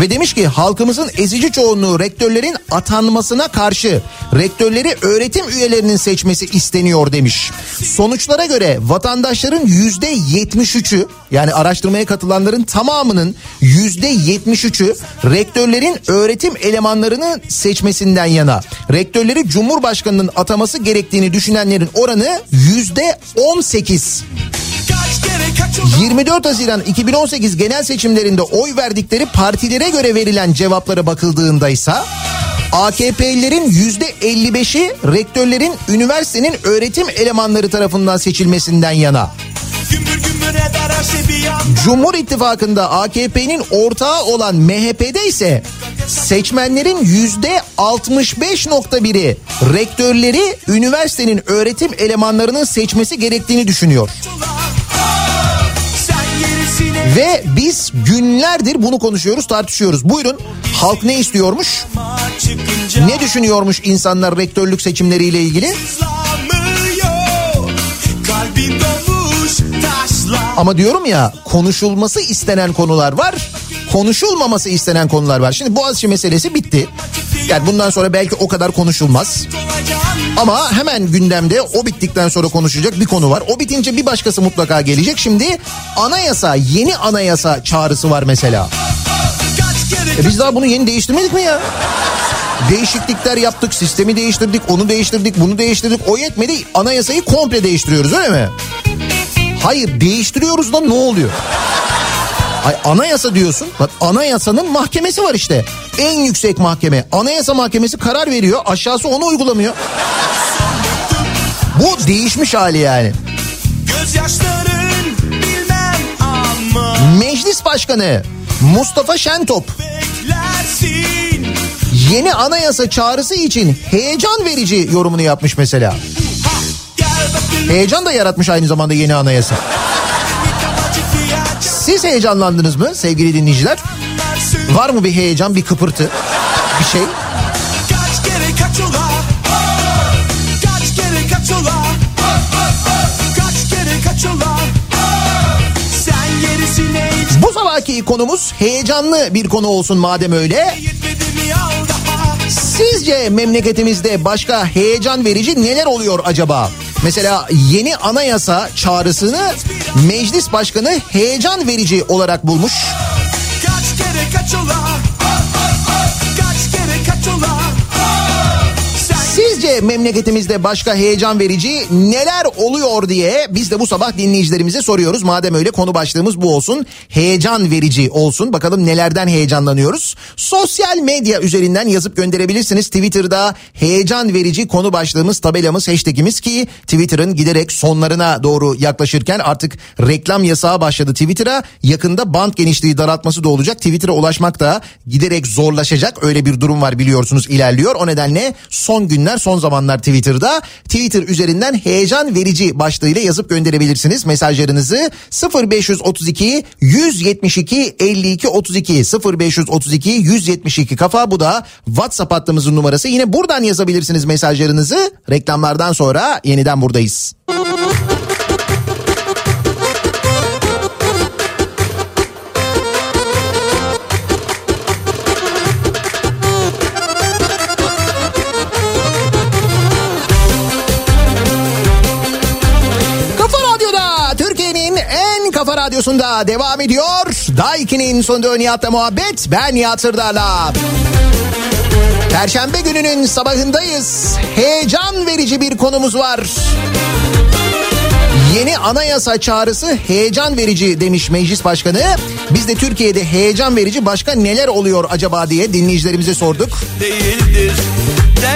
Ve demiş ki halkımızın ezici çoğunluğu rektörlerin atanmasına karşı rektörleri öğretim üyelerinin seçmesi isteniyor demiş. Sonuçlara göre vatandaşların yüzde 73'ü yani araştırmaya katılanların tamamının yüzde 73'ü rektörlerin öğretim elemanlarını seçmesinden yana. Rektörleri Cumhurbaşkanı'nın ataması gerektiğini düşünenlerin oranı yüzde 18. Kaç kere kaç ulan 24 Haziran 2018 genel seçimlerinde oy verdikleri partilere göre verilen cevaplara bakıldığında ise AKP'lilerin %55'i rektörlerin üniversitenin öğretim elemanları tarafından seçilmesinden yana. Şey Cumhur İttifakı'nda AKP'nin ortağı olan MHP'de ise seçmenlerin %65.1'i rektörleri üniversitenin öğretim elemanlarının seçmesi gerektiğini düşünüyor. Gerisine Ve biz günlerdir bunu konuşuyoruz, tartışıyoruz. Buyurun halk ne istiyormuş? Ne düşünüyormuş insanlar rektörlük seçimleriyle ilgili? Ama diyorum ya konuşulması istenen konular var. Konuşulmaması istenen konular var. Şimdi Boğaziçi meselesi bitti. Yani bundan sonra belki o kadar konuşulmaz. Ama hemen gündemde o bittikten sonra konuşacak bir konu var. O bitince bir başkası mutlaka gelecek. Şimdi anayasa, yeni anayasa çağrısı var mesela. E biz daha bunu yeni değiştirmedik mi ya? Değişiklikler yaptık, sistemi değiştirdik, onu değiştirdik, bunu değiştirdik. O yetmedi, anayasayı komple değiştiriyoruz öyle mi? Hayır, değiştiriyoruz da ne oluyor? Ay anayasa diyorsun. Bak anayasanın mahkemesi var işte. En yüksek mahkeme. Anayasa mahkemesi karar veriyor. Aşağısı onu uygulamıyor. Bu değişmiş hali yani. Meclis Başkanı Mustafa Şentop Beklersin yeni anayasa çağrısı için heyecan verici yorumunu yapmış mesela. Bakayım Heyecan da yaratmış aynı zamanda yeni anayasa. Siz heyecanlandınız mı sevgili dinleyiciler? Var mı bir heyecan, bir kıpırtı, bir şey? Sabahki konumuz heyecanlı bir konu olsun madem öyle. Sizce memleketimizde başka heyecan verici neler oluyor acaba? Mesela yeni anayasa çağrısını meclis başkanı heyecan verici olarak bulmuş. Kaç kere kaç ola Memleketimizde başka heyecan verici neler oluyor diye biz de bu sabah dinleyicilerimize soruyoruz. Madem öyle konu başlığımız bu olsun. Heyecan verici olsun. Bakalım nelerden heyecanlanıyoruz. Sosyal medya üzerinden yazıp gönderebilirsiniz. Twitter'da heyecan verici konu başlığımız, tabelamız, hashtagimiz ki Twitter'ın giderek sonlarına doğru yaklaşırken artık reklam yasağı başladı Twitter'a. Yakında band genişliği daraltması da olacak. Twitter'a ulaşmak da giderek zorlaşacak. Öyle bir durum var biliyorsunuz ilerliyor. O nedenle son günler son zamanlar Twitter'da. Twitter üzerinden heyecan verici başlığıyla yazıp gönderebilirsiniz mesajlarınızı. 0532 172 52 32 0532 172 kafa. Bu da WhatsApp hattımızın numarası. Yine buradan yazabilirsiniz mesajlarınızı. Reklamlardan sonra yeniden buradayız. Kafa radyosunda devam ediyor. Daiki'nin sonunda Nihat'la muhabbet. Ben Nihat Sırdar'la. Perşembe gününün sabahındayız. Heyecan verici bir konumuz var. Yeni anayasa çağrısı heyecan verici demiş meclis başkanı. Biz de Türkiye'de heyecan verici başka neler oluyor acaba diye dinleyicilerimize sorduk. değildir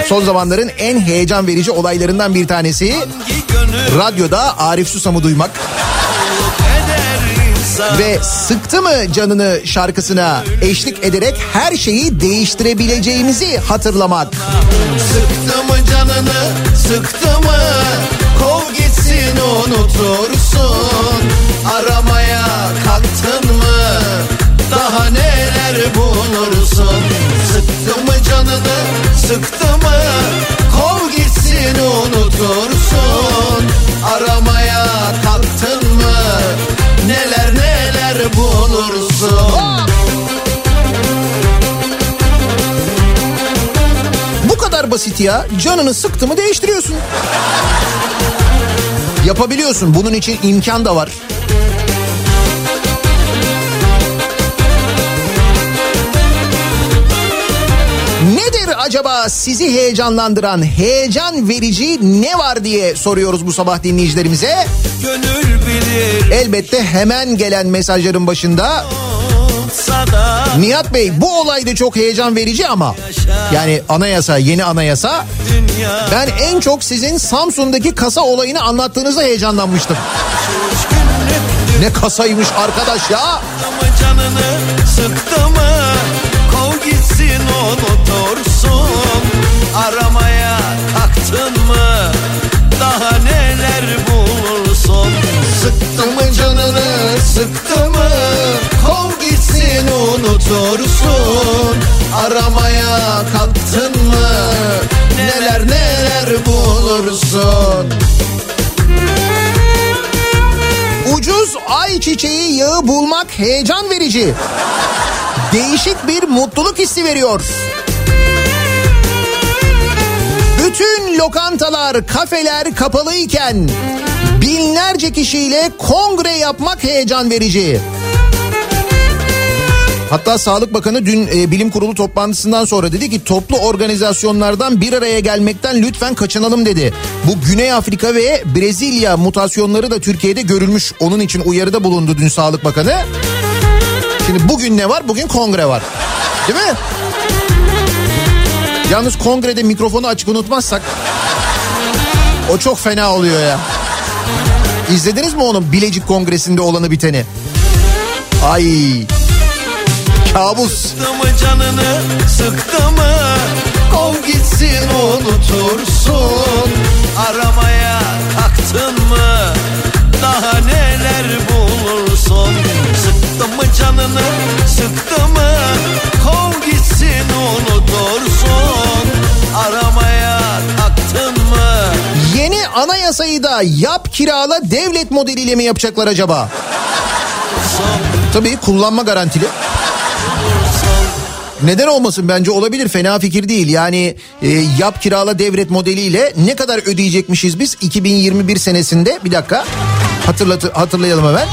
Son zamanların en heyecan verici olaylarından bir tanesi radyoda Arif Susam'ı duymak. Ve sıktı mı canını şarkısına? Eşlik ederek her şeyi değiştirebileceğimizi hatırlamak. Sıktı mı canını sıktı mı? Kov gitsin unutursun. Aramaya kalktın mı? Daha neler bulursun? Sıktı mı canını sıktı mı? Kov gitsin unutursun. Aramaya bulursun Bu kadar basit ya. Canını sıktı mı değiştiriyorsun. Yapabiliyorsun. Bunun için imkan da var. Nedir acaba sizi heyecanlandıran, heyecan verici ne var diye soruyoruz bu sabah dinleyicilerimize. Gönül bilir. Elbette hemen gelen mesajların başında. Nihat Bey bu olay da çok heyecan verici ama yani anayasa, yeni anayasa. Ben en çok sizin Samsun'daki kasa olayını anlattığınızda heyecanlanmıştım. Ne kasaymış arkadaş ya. canını sıktı mı Gitsin unutursun Aramaya kalktın mı Daha neler bulursun? Sıktı mı canını sıktı mı? Kov gitsin unutursun Aramaya kalktın mı? Neler neler bulursun Ucuz ayçiçeği yağı bulmak heyecan verici. Değişik bir mutluluk hissi veriyor. Bütün lokantalar, kafeler kapalıyken binlerce kişiyle kongre yapmak heyecan verici. Hatta Sağlık Bakanı dün e, bilim kurulu toplantısından sonra dedi ki toplu organizasyonlardan bir araya gelmekten lütfen kaçınalım dedi. Bu Güney Afrika ve Brezilya mutasyonları da Türkiye'de görülmüş. Onun için uyarıda bulundu dün Sağlık Bakanı. Şimdi bugün ne var? Bugün kongre var. Değil mi? Yalnız kongrede mikrofonu açık unutmazsak o çok fena oluyor ya. İzlediniz mi onun Bilecik Kongresi'nde olanı biteni? Ay kabus. Sıktı mı canını sıktı mı? Kov gitsin unutursun. Aramaya kalktın mı? Daha neler bulursun? Sıktı mı canını sıktı mı? Kov gitsin unutursun. Aramaya kalktın mı? Yeni anayasayı da yap kirala devlet modeliyle mi yapacaklar acaba? Tabii kullanma garantili. Neden olmasın bence olabilir fena fikir değil. Yani e, yap kirala devlet modeliyle ne kadar ödeyecekmişiz biz 2021 senesinde bir dakika hatırlat hatırlayalım hemen.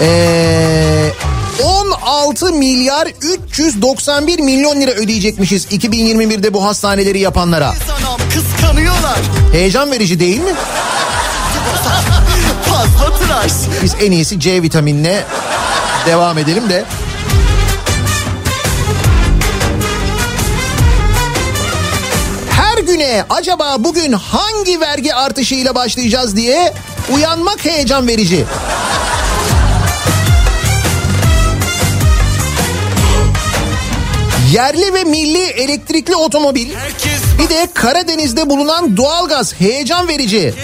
Ee, 16 milyar 391 milyon lira ödeyecekmişiz 2021'de bu hastaneleri yapanlara. Kıskanıyorlar Heyecan verici değil mi? Fazla tıraş Biz en iyisi C vitaminine devam edelim de. Güne acaba bugün hangi vergi artışıyla başlayacağız diye uyanmak heyecan verici. Yerli ve milli elektrikli otomobil, bir de Karadeniz'de bulunan doğalgaz heyecan verici.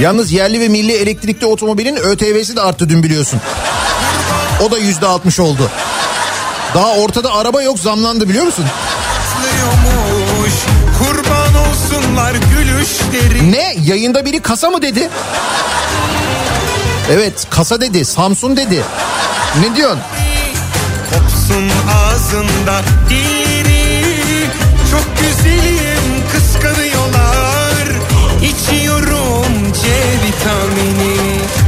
Yalnız yerli ve milli elektrikli otomobilin ÖTV'si de arttı dün biliyorsun. O da yüzde altmış oldu. Daha ortada araba yok zamlandı biliyor musun? Patlıyormuş Kurban olsunlar gülüşleri. Ne? Yayında biri kasa mı dedi? Evet kasa dedi. Samsun dedi. Ne diyorsun? Kopsun ağzında dilleri Çok güzelim kıskanıyorlar. İçiyorum C vitamini.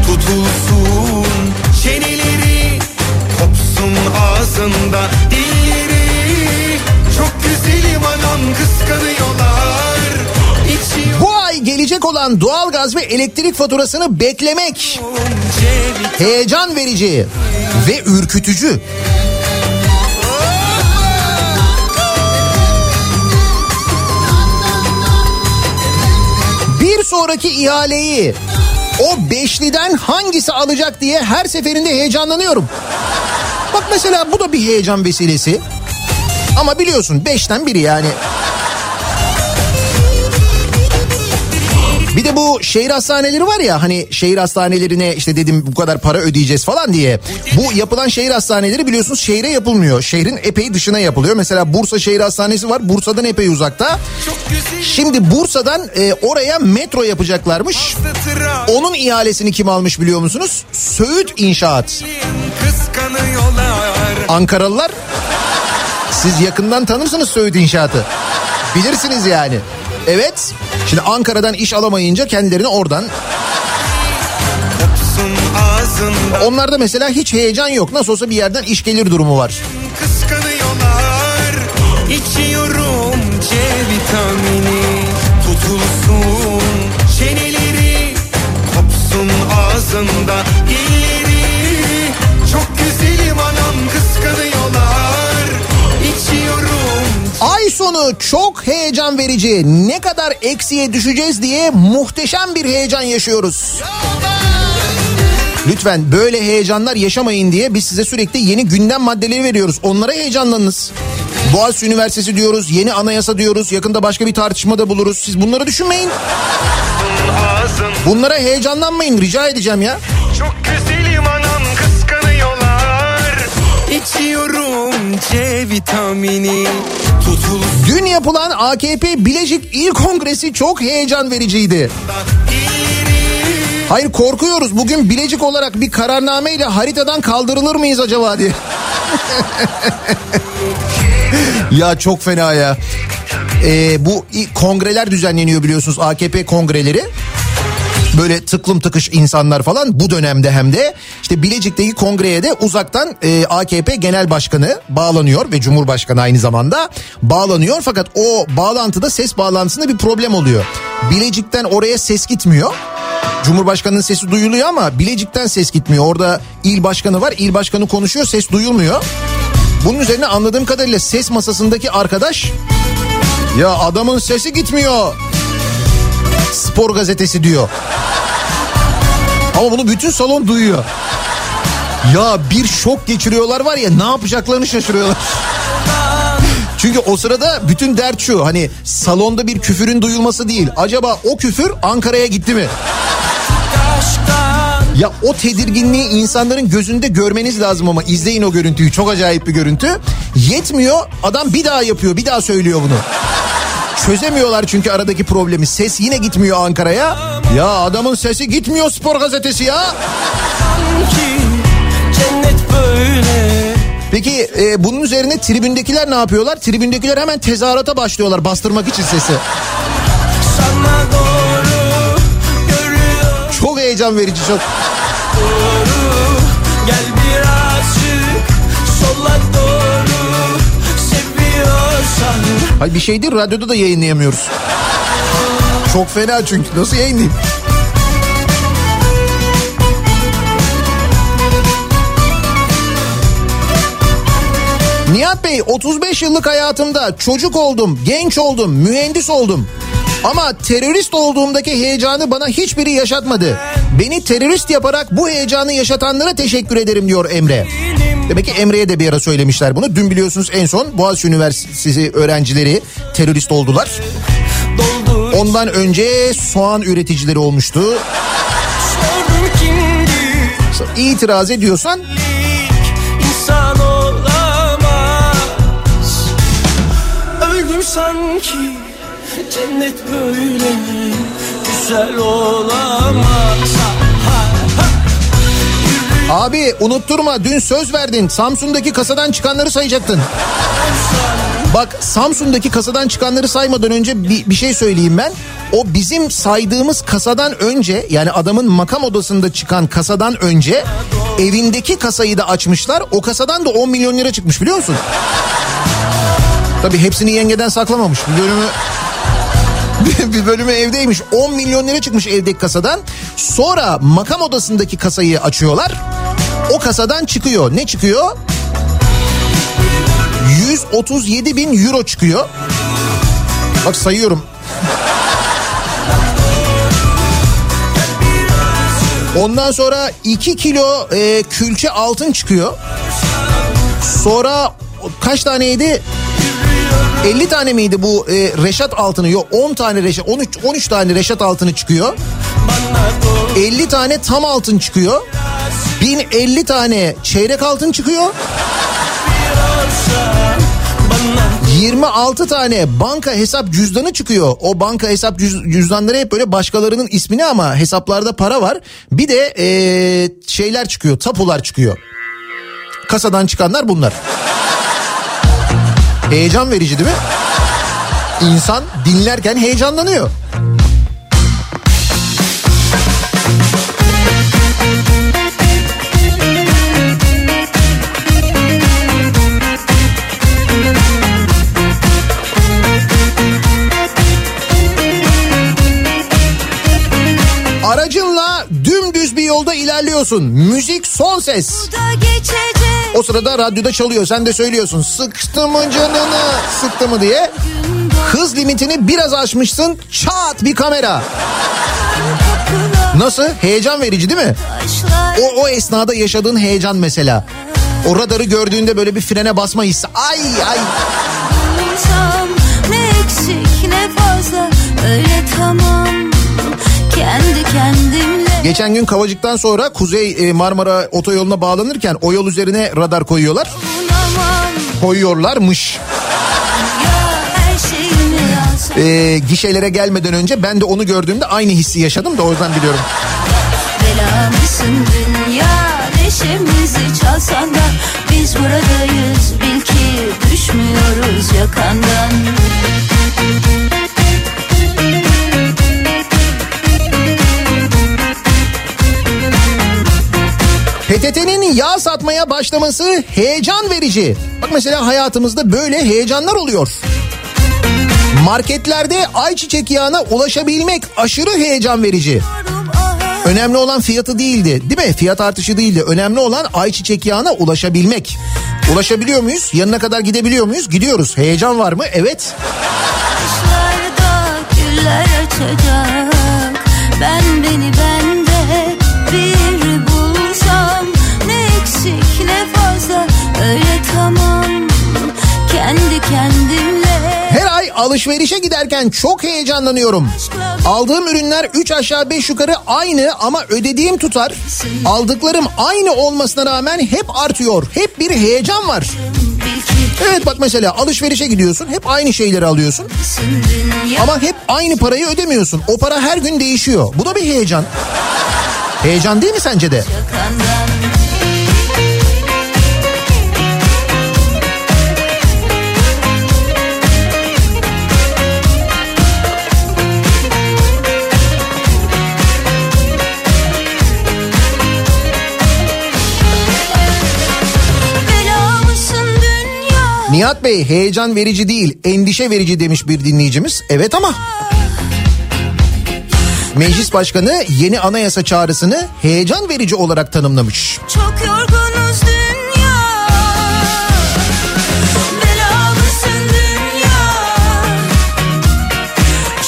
Tutulsun çeneleri. Kopsun ağzında dilleri Bu ay gelecek olan doğalgaz ve elektrik faturasını beklemek heyecan verici ve ürkütücü. Bir sonraki ihaleyi o beşliden hangisi alacak diye her seferinde heyecanlanıyorum. Bak mesela bu da bir heyecan vesilesi. Ama biliyorsun beşten biri yani. Bir de bu şehir hastaneleri var ya hani şehir hastanelerine işte dedim bu kadar para ödeyeceğiz falan diye. Bu yapılan şehir hastaneleri biliyorsunuz şehre yapılmıyor. Şehrin epey dışına yapılıyor. Mesela Bursa Şehir Hastanesi var. Bursa'dan epey uzakta. Şimdi Bursa'dan e, oraya metro yapacaklarmış. Onun ihalesini kim almış biliyor musunuz? Söğüt İnşaat. Ankaralılar siz yakından tanırsınız Söğüt İnşaat'ı. Bilirsiniz yani. Evet. Şimdi Ankara'dan iş alamayınca kendilerini oradan. Onlarda mesela hiç heyecan yok. Nasıl olsa bir yerden iş gelir durumu var. kıskanıyorlar. İçiyorum C vitamini. Tutulsun çeneleri. Kopsun ağzında sonu çok heyecan verici. Ne kadar eksiye düşeceğiz diye muhteşem bir heyecan yaşıyoruz. Lütfen böyle heyecanlar yaşamayın diye biz size sürekli yeni gündem maddeleri veriyoruz. Onlara heyecanlanınız. Boğaziçi Üniversitesi diyoruz, yeni anayasa diyoruz. Yakında başka bir tartışmada buluruz. Siz bunları düşünmeyin. Bunlara heyecanlanmayın rica edeceğim ya. Çok güzelim anam kıskanıyorlar. İçiyorum C vitamini. Tutulsun Dün yapılan AKP Bilecik İl Kongresi çok heyecan vericiydi. Hayır korkuyoruz bugün Bilecik olarak bir kararnameyle haritadan kaldırılır mıyız acaba diye. ya çok fena ya. Ee, bu kongreler düzenleniyor biliyorsunuz AKP kongreleri. Böyle tıklım tıkış insanlar falan bu dönemde hem de işte Bilecik'teki kongreye de uzaktan e, AKP Genel Başkanı bağlanıyor ve Cumhurbaşkanı aynı zamanda bağlanıyor. Fakat o bağlantıda ses bağlantısında bir problem oluyor. Bilecik'ten oraya ses gitmiyor. Cumhurbaşkanının sesi duyuluyor ama Bilecik'ten ses gitmiyor. Orada il başkanı var. il başkanı konuşuyor ses duyulmuyor. Bunun üzerine anladığım kadarıyla ses masasındaki arkadaş ya adamın sesi gitmiyor. Spor gazetesi diyor. Ama bunu bütün salon duyuyor. Ya bir şok geçiriyorlar var ya ne yapacaklarını şaşırıyorlar. Çünkü o sırada bütün dert şu hani salonda bir küfürün duyulması değil. Acaba o küfür Ankara'ya gitti mi? Ya o tedirginliği insanların gözünde görmeniz lazım ama izleyin o görüntüyü. Çok acayip bir görüntü. Yetmiyor adam bir daha yapıyor bir daha söylüyor bunu. Çözemiyorlar çünkü aradaki problemi. Ses yine gitmiyor Ankara'ya. Ya adamın sesi gitmiyor spor gazetesi ya. Peki e, bunun üzerine tribündekiler ne yapıyorlar? Tribündekiler hemen tezahürata başlıyorlar bastırmak için sesi. Çok heyecan verici çok. Hayır bir şey değil radyoda da yayınlayamıyoruz. Çok fena çünkü nasıl yayınlayayım? Nihat Bey 35 yıllık hayatımda çocuk oldum, genç oldum, mühendis oldum. Ama terörist olduğumdaki heyecanı bana hiçbiri yaşatmadı. Beni terörist yaparak bu heyecanı yaşatanlara teşekkür ederim diyor Emre. Demek ki Emre'ye de bir ara söylemişler bunu. Dün biliyorsunuz en son Boğaziçi Üniversitesi öğrencileri terörist oldular. Ondan önce soğan üreticileri olmuştu. İtiraz ediyorsan sanki cennet böyle güzel olamaz. Abi unutturma dün söz verdin Samsun'daki kasadan çıkanları sayacaktın. Bak Samsun'daki kasadan çıkanları saymadan önce bir, bir şey söyleyeyim ben. O bizim saydığımız kasadan önce yani adamın makam odasında çıkan kasadan önce evindeki kasayı da açmışlar. O kasadan da 10 milyon lira çıkmış biliyor musun? Tabii hepsini yengeden saklamamış. Bir bölümü bir bölümü evdeymiş. 10 milyon lira çıkmış evdeki kasadan. Sonra makam odasındaki kasayı açıyorlar. O kasadan çıkıyor. Ne çıkıyor? 137 bin euro çıkıyor. Bak sayıyorum. Ondan sonra 2 kilo e, külçe altın çıkıyor. Sonra kaç taneydi? 50 tane miydi bu e, Reşat altını? Yok 10 tane Reşat 13 13 tane Reşat altını çıkıyor. 50 tane tam altın çıkıyor. 1050 tane çeyrek altın çıkıyor. 26 tane banka hesap cüzdanı çıkıyor. O banka hesap cüz- cüzdanları hep böyle başkalarının ismini ama hesaplarda para var. Bir de eee, şeyler çıkıyor, tapular çıkıyor. Kasadan çıkanlar bunlar. Heyecan verici değil mi? İnsan dinlerken heyecanlanıyor. Yolda ilerliyorsun. Müzik son ses. O sırada radyoda çalıyor. Sen de söylüyorsun. Sıktı mı canını sıktı mı diye. Hız limitini biraz aşmışsın. Çat bir kamera. Nasıl? Heyecan verici değil mi? O, o esnada yaşadığın heyecan mesela. O radarı gördüğünde böyle bir frene basma hissi. Ay ay. ne eksik ne fazla öyle tamam kendi kendimle Geçen gün Kavacık'tan sonra Kuzey e, Marmara otoyoluna bağlanırken o yol üzerine radar koyuyorlar. Koyuyorlarmış. E, gişelere gelmeden önce ben de onu gördüğümde aynı hissi yaşadım da o yüzden biliyorum. bela mısın dünya neşemizi çalsan da biz buradayız bil ki düşmüyoruz yakandan PTT'nin yağ satmaya başlaması heyecan verici. Bak mesela hayatımızda böyle heyecanlar oluyor. Marketlerde ayçiçek yağına ulaşabilmek aşırı heyecan verici. Önemli olan fiyatı değildi değil mi? Fiyat artışı değildi. Önemli olan ayçiçek yağına ulaşabilmek. Ulaşabiliyor muyuz? Yanına kadar gidebiliyor muyuz? Gidiyoruz. Heyecan var mı? Evet. Kışlarda güller açacak alışverişe giderken çok heyecanlanıyorum. Aldığım ürünler 3 aşağı 5 yukarı aynı ama ödediğim tutar. Aldıklarım aynı olmasına rağmen hep artıyor. Hep bir heyecan var. Evet bak mesela alışverişe gidiyorsun hep aynı şeyleri alıyorsun. Ama hep aynı parayı ödemiyorsun. O para her gün değişiyor. Bu da bir heyecan. Heyecan değil mi sence de? yakandan Nihat Bey heyecan verici değil endişe verici demiş bir dinleyicimiz. Evet ama. Meclis Başkanı yeni anayasa çağrısını heyecan verici olarak tanımlamış. Çok yorgunuz dünya. Dünya.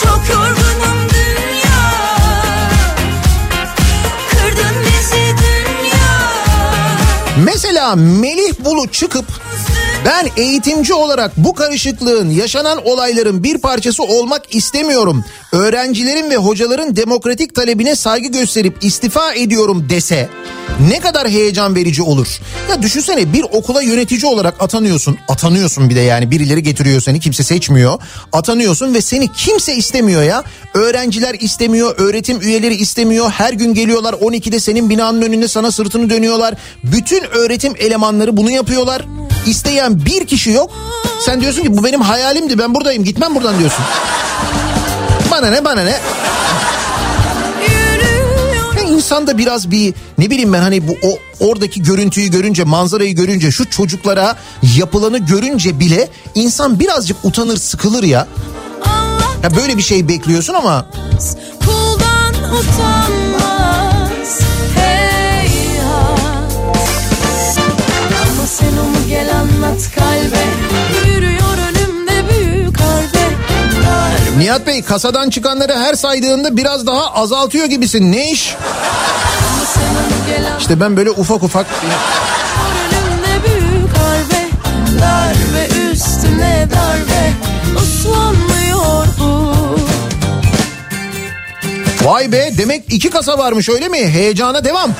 Çok yorgunum dünya. Kırdın bizi dünya. Mesela Melih Bulu çıkıp ben eğitimci olarak bu karışıklığın yaşanan olayların bir parçası olmak istemiyorum. Öğrencilerin ve hocaların demokratik talebine saygı gösterip istifa ediyorum dese ne kadar heyecan verici olur. Ya düşünsene bir okula yönetici olarak atanıyorsun. Atanıyorsun bir de yani birileri getiriyor seni kimse seçmiyor. Atanıyorsun ve seni kimse istemiyor ya. Öğrenciler istemiyor, öğretim üyeleri istemiyor. Her gün geliyorlar 12'de senin binanın önünde sana sırtını dönüyorlar. Bütün öğretim elemanları bunu yapıyorlar. İsteyen bir kişi yok. Sen diyorsun ki bu benim hayalimdi ben buradayım gitmem buradan diyorsun. Bana ne bana ne. Ya insan da biraz bir ne bileyim ben hani bu o oradaki görüntüyü görünce manzarayı görünce şu çocuklara yapılanı görünce bile insan birazcık utanır sıkılır ya. Ya böyle bir şey bekliyorsun ama Kuldan utanmaz. Heyhat Ama sen onu gel anlat kalbe Nihat Bey kasadan çıkanları her saydığında biraz daha azaltıyor gibisin. Ne iş? İşte ben böyle ufak ufak Darbe üstüne darbe Vay be demek iki kasa varmış öyle mi? Heyecana devam.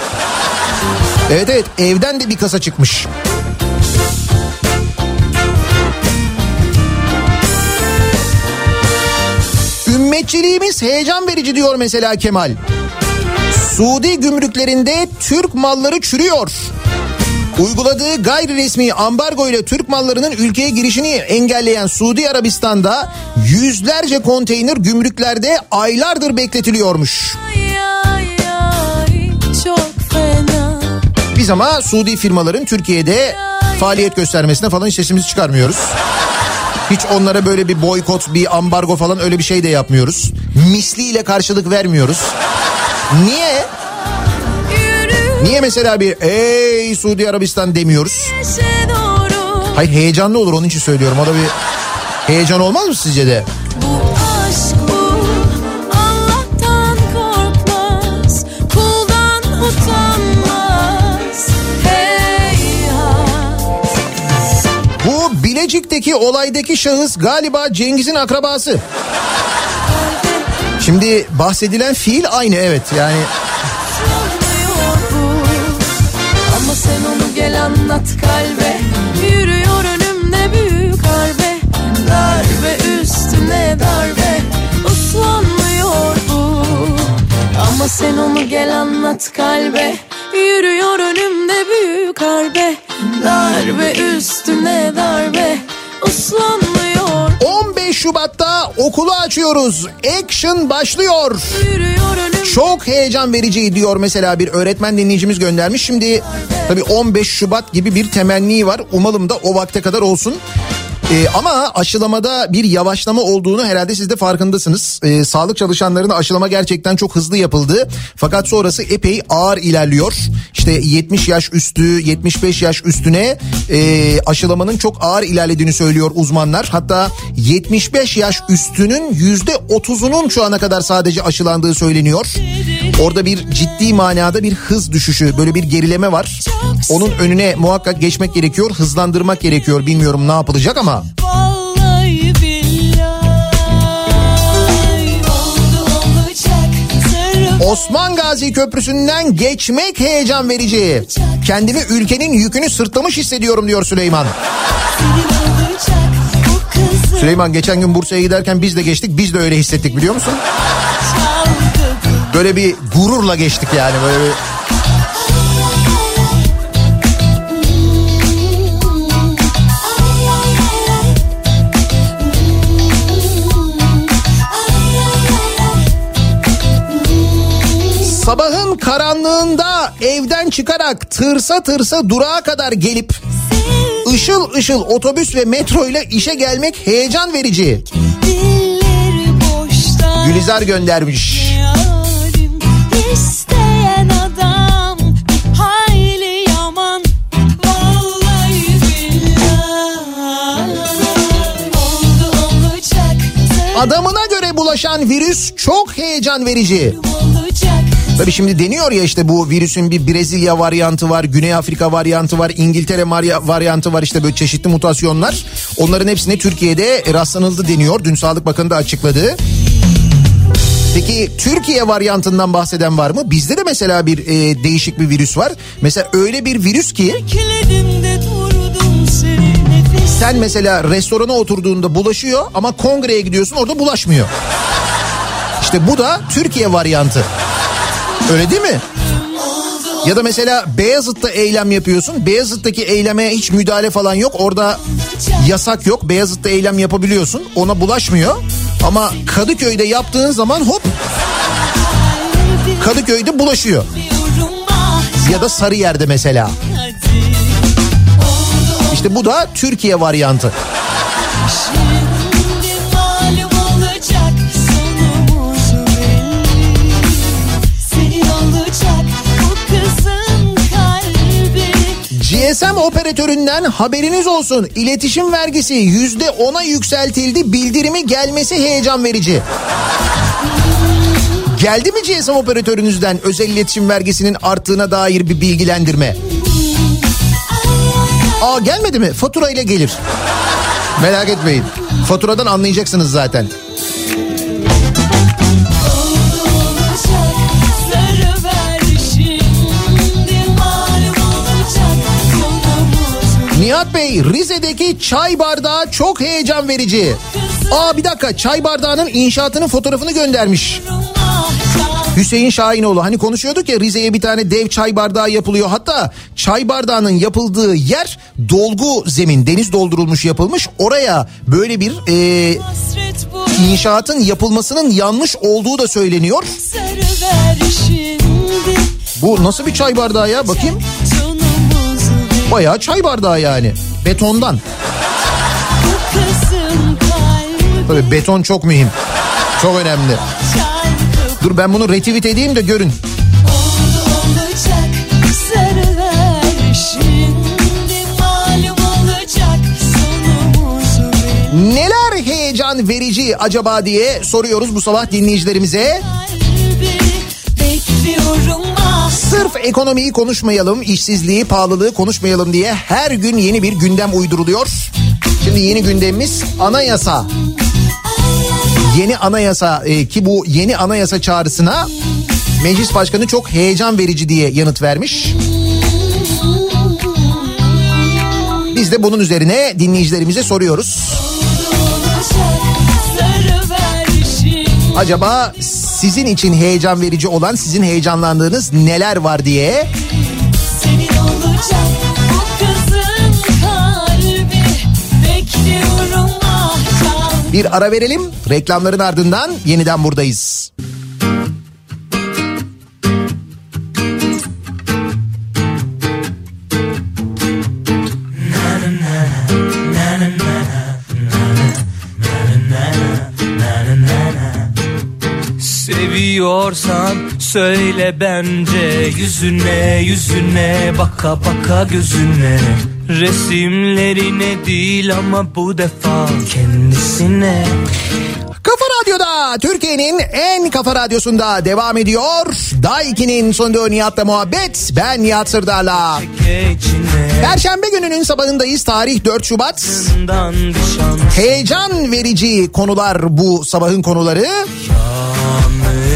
Evet evet evden de bir kasa çıkmış. Ümmetçiliğimiz heyecan verici diyor mesela Kemal. Suudi gümrüklerinde Türk malları çürüyor. Uyguladığı gayri resmi ambargo ile Türk mallarının ülkeye girişini engelleyen Suudi Arabistan'da yüzlerce konteyner gümrüklerde aylardır bekletiliyormuş. Ay ay Biz ama Suudi firmaların Türkiye'de faaliyet göstermesine falan sesimizi çıkarmıyoruz. Hiç onlara böyle bir boykot, bir ambargo falan öyle bir şey de yapmıyoruz. Misliyle karşılık vermiyoruz. Niye? Niye mesela bir ey Suudi Arabistan demiyoruz? Hayır heyecanlı olur onun için söylüyorum. O da bir heyecan olmaz mı sizce de? Bilecik'teki olaydaki şahıs galiba Cengiz'in akrabası. Şimdi bahsedilen fiil aynı evet. Yani Ama sen onu gel anlat kalbe. Yürüyor önümde büyük harbe. Darbe üstüne darbe. Uslanmıyor bu. Ama sen onu gel anlat kalbe. Yürüyor önümde büyük harbe Darbe üstüne darbe Uslanmıyor 15 Şubat'ta okulu açıyoruz. Action başlıyor. Çok heyecan verici diyor mesela bir öğretmen dinleyicimiz göndermiş. Şimdi tabii 15 Şubat gibi bir temenni var. Umalım da o vakte kadar olsun. Ee, ama aşılamada bir yavaşlama olduğunu herhalde siz de farkındasınız. Ee, sağlık çalışanlarına aşılama gerçekten çok hızlı yapıldı. Fakat sonrası epey ağır ilerliyor. İşte 70 yaş üstü, 75 yaş üstüne e, aşılamanın çok ağır ilerlediğini söylüyor uzmanlar. Hatta 75 yaş üstünün yüzde 30'unun şu ana kadar sadece aşılandığı söyleniyor. Orada bir ciddi manada bir hız düşüşü, böyle bir gerileme var. Onun önüne muhakkak geçmek gerekiyor, hızlandırmak gerekiyor. Bilmiyorum ne yapılacak ama. Vallahi billahi oldu olacak sırrım Osman Gazi Köprüsü'nden geçmek heyecan verici. Kendimi ülkenin yükünü sırtlamış hissediyorum diyor Süleyman. Süleyman geçen gün Bursa'ya giderken biz de geçtik. Biz de öyle hissettik biliyor musun? Böyle bir gururla geçtik yani böyle bir... karanlığında evden çıkarak tırsa tırsa durağa kadar gelip ışıl ışıl otobüs ve metro ile işe gelmek heyecan verici. Gülizar göndermiş. yarim isteyen adam hayli yaman Adamına göre bulaşan virüs çok heyecan verici. Tabii şimdi deniyor ya işte bu virüsün bir Brezilya varyantı var, Güney Afrika varyantı var, İngiltere varyantı var işte böyle çeşitli mutasyonlar. Onların hepsine Türkiye'de rastlanıldı deniyor. Dün Sağlık Bakanı da açıkladı. Peki Türkiye varyantından bahseden var mı? Bizde de mesela bir e, değişik bir virüs var. Mesela öyle bir virüs ki sen mesela restorana oturduğunda bulaşıyor ama kongreye gidiyorsun orada bulaşmıyor. İşte bu da Türkiye varyantı. Öyle değil mi? Ya da mesela Beyazıt'ta eylem yapıyorsun. Beyazıt'taki eyleme hiç müdahale falan yok. Orada yasak yok. Beyazıt'ta eylem yapabiliyorsun. Ona bulaşmıyor. Ama Kadıköy'de yaptığın zaman hop Kadıköy'de bulaşıyor. Ya da Sarıyer'de mesela. İşte bu da Türkiye varyantı. GSM operatöründen haberiniz olsun. İletişim vergisi yüzde ona yükseltildi. Bildirimi gelmesi heyecan verici. Geldi mi GSM operatörünüzden özel iletişim vergisinin arttığına dair bir bilgilendirme? Aa gelmedi mi? Fatura ile gelir. Merak etmeyin. Faturadan anlayacaksınız zaten. Nihat Bey Rize'deki çay bardağı çok heyecan verici. Aa bir dakika çay bardağının inşaatının fotoğrafını göndermiş. Hüseyin Şahinoğlu hani konuşuyorduk ya Rize'ye bir tane dev çay bardağı yapılıyor. Hatta çay bardağının yapıldığı yer dolgu zemin deniz doldurulmuş yapılmış. Oraya böyle bir e, inşaatın yapılmasının yanlış olduğu da söyleniyor. Bu nasıl bir çay bardağı ya bakayım. Bayağı çay bardağı yani betondan. Tabii beton çok mühim. Çok önemli. Dur ben bunu retweet edeyim de görün. Neler heyecan verici acaba diye soruyoruz bu sabah dinleyicilerimize. Bekliyorum Sırf ekonomiyi konuşmayalım, işsizliği, pahalılığı konuşmayalım diye her gün yeni bir gündem uyduruluyor. Şimdi yeni gündemimiz anayasa. Yeni anayasa e, ki bu yeni anayasa çağrısına Meclis Başkanı çok heyecan verici diye yanıt vermiş. Biz de bunun üzerine dinleyicilerimize soruyoruz. Acaba sizin için heyecan verici olan, sizin heyecanlandığınız neler var diye ah bir ara verelim. Reklamların ardından yeniden buradayız. Seviyorsan söyle bence Yüzüne yüzüne baka baka gözüne Resimlerine değil ama bu defa kendisine Kafa Radyo'da Türkiye'nin en kafa radyosunda devam ediyor. Daiki'nin sonunda Nihat'la muhabbet. Ben Nihat Sırdar'la. Perşembe gününün sabahındayız. Tarih 4 Şubat. Heyecan verici konular bu sabahın konuları.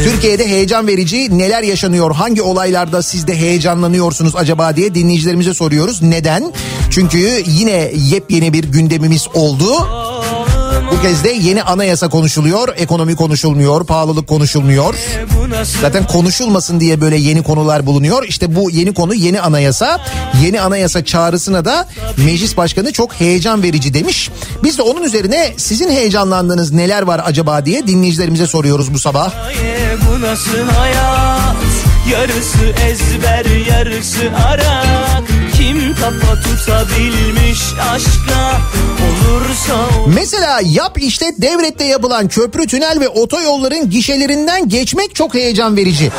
Türkiye'de heyecan verici neler yaşanıyor? Hangi olaylarda siz de heyecanlanıyorsunuz acaba diye dinleyicilerimize soruyoruz. Neden? Çünkü yine yepyeni bir gündemimiz oldu. Bu kez de yeni anayasa konuşuluyor, ekonomi konuşulmuyor, pahalılık konuşulmuyor. Zaten konuşulmasın diye böyle yeni konular bulunuyor. İşte bu yeni konu yeni anayasa. Yeni anayasa çağrısına da meclis başkanı çok heyecan verici demiş. Biz de onun üzerine sizin heyecanlandığınız neler var acaba diye dinleyicilerimize soruyoruz bu sabah. Bu nasıl hayat Yarısı ezber yarısı arak Kim kafa tutabilmiş aşka Olursa olur Mesela yap işlet devlette yapılan köprü, tünel ve otoyolların gişelerinden geçmek çok heyecan verici.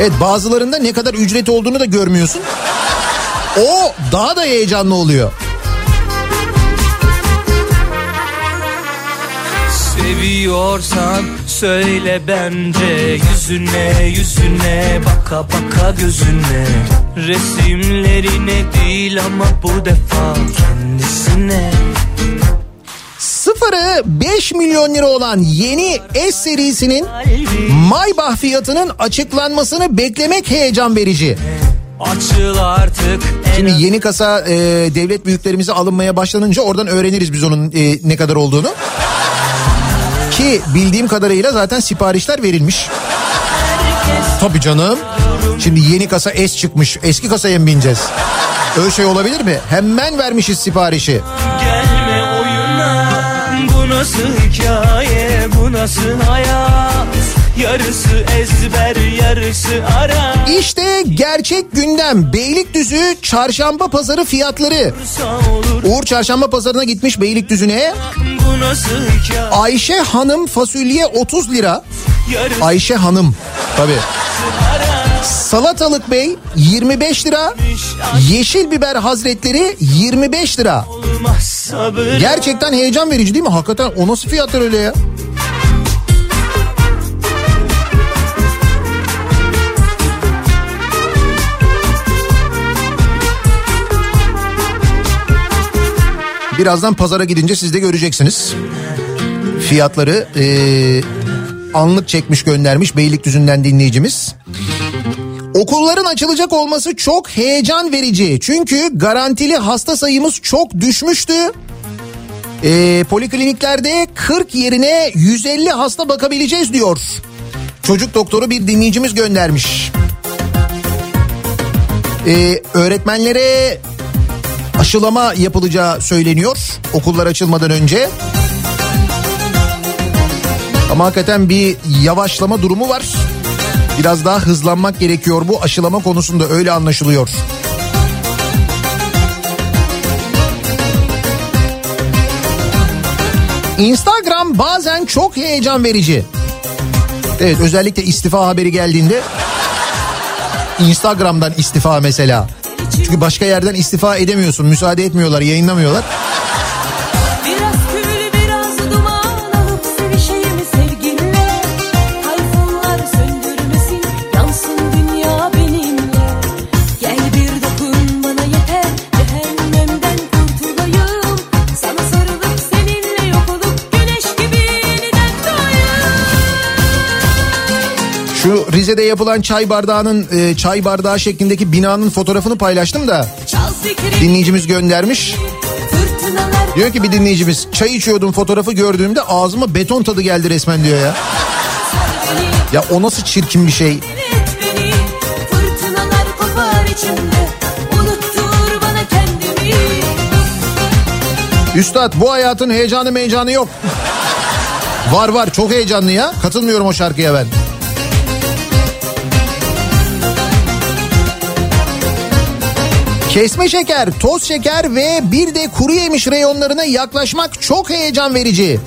Evet bazılarında ne kadar ücret olduğunu da görmüyorsun. O daha da heyecanlı oluyor. Seviyorsan söyle bence Yüzüne yüzüne baka baka gözüne Resimlerine değil ama bu defa kendisine Sıfırı 5 milyon lira olan yeni S serisinin Maybach fiyatının açıklanmasını beklemek heyecan verici. açıl artık Şimdi yeni kasa e, devlet büyüklerimize alınmaya başlanınca oradan öğreniriz biz onun e, ne kadar olduğunu. Ki bildiğim kadarıyla zaten siparişler verilmiş. Tabii canım. Şimdi yeni kasa S çıkmış. Eski kasaya mı bineceğiz? Öyle şey olabilir mi? Hemen vermişiz siparişi. Gelme oyuna Bu nasıl hikaye Bu nasıl hayat Yarısı ezber yarısı ara İşte gerçek gündem. Beylikdüzü çarşamba pazarı fiyatları. Uğur çarşamba pazarına gitmiş Beylikdüzü'ne. Ayşe Hanım fasulye 30 lira. Yarısı Ayşe Hanım tabii. Salatalık Bey 25 lira. Yeşil biber hazretleri 25 lira. Gerçekten heyecan verici değil mi? Hakikaten o nasıl fiyatlar öyle ya? Birazdan pazara gidince siz de göreceksiniz. Fiyatları e, anlık çekmiş göndermiş Beylikdüzü'nden dinleyicimiz. Okulların açılacak olması çok heyecan verici. Çünkü garantili hasta sayımız çok düşmüştü. Ee, polikliniklerde 40 yerine 150 hasta bakabileceğiz diyor. Çocuk doktoru bir dinleyicimiz göndermiş. Ee, öğretmenlere aşılama yapılacağı söyleniyor okullar açılmadan önce. Ama hakikaten bir yavaşlama durumu var. Biraz daha hızlanmak gerekiyor bu aşılama konusunda öyle anlaşılıyor. Instagram bazen çok heyecan verici. Evet özellikle istifa haberi geldiğinde Instagram'dan istifa mesela. Çünkü başka yerden istifa edemiyorsun. Müsaade etmiyorlar, yayınlamıyorlar. Rize'de yapılan çay bardağının e, çay bardağı şeklindeki binanın fotoğrafını paylaştım da dinleyicimiz göndermiş. Diyor ki bir dinleyicimiz çay içiyordum fotoğrafı gördüğümde ağzıma beton tadı geldi resmen diyor ya. Ya o nasıl çirkin bir şey. Üstad bu hayatın heyecanı meyecanı yok. var var çok heyecanlı ya. Katılmıyorum o şarkıya ben. Kesme şeker, toz şeker ve bir de kuru yemiş reyonlarına yaklaşmak çok heyecan verici.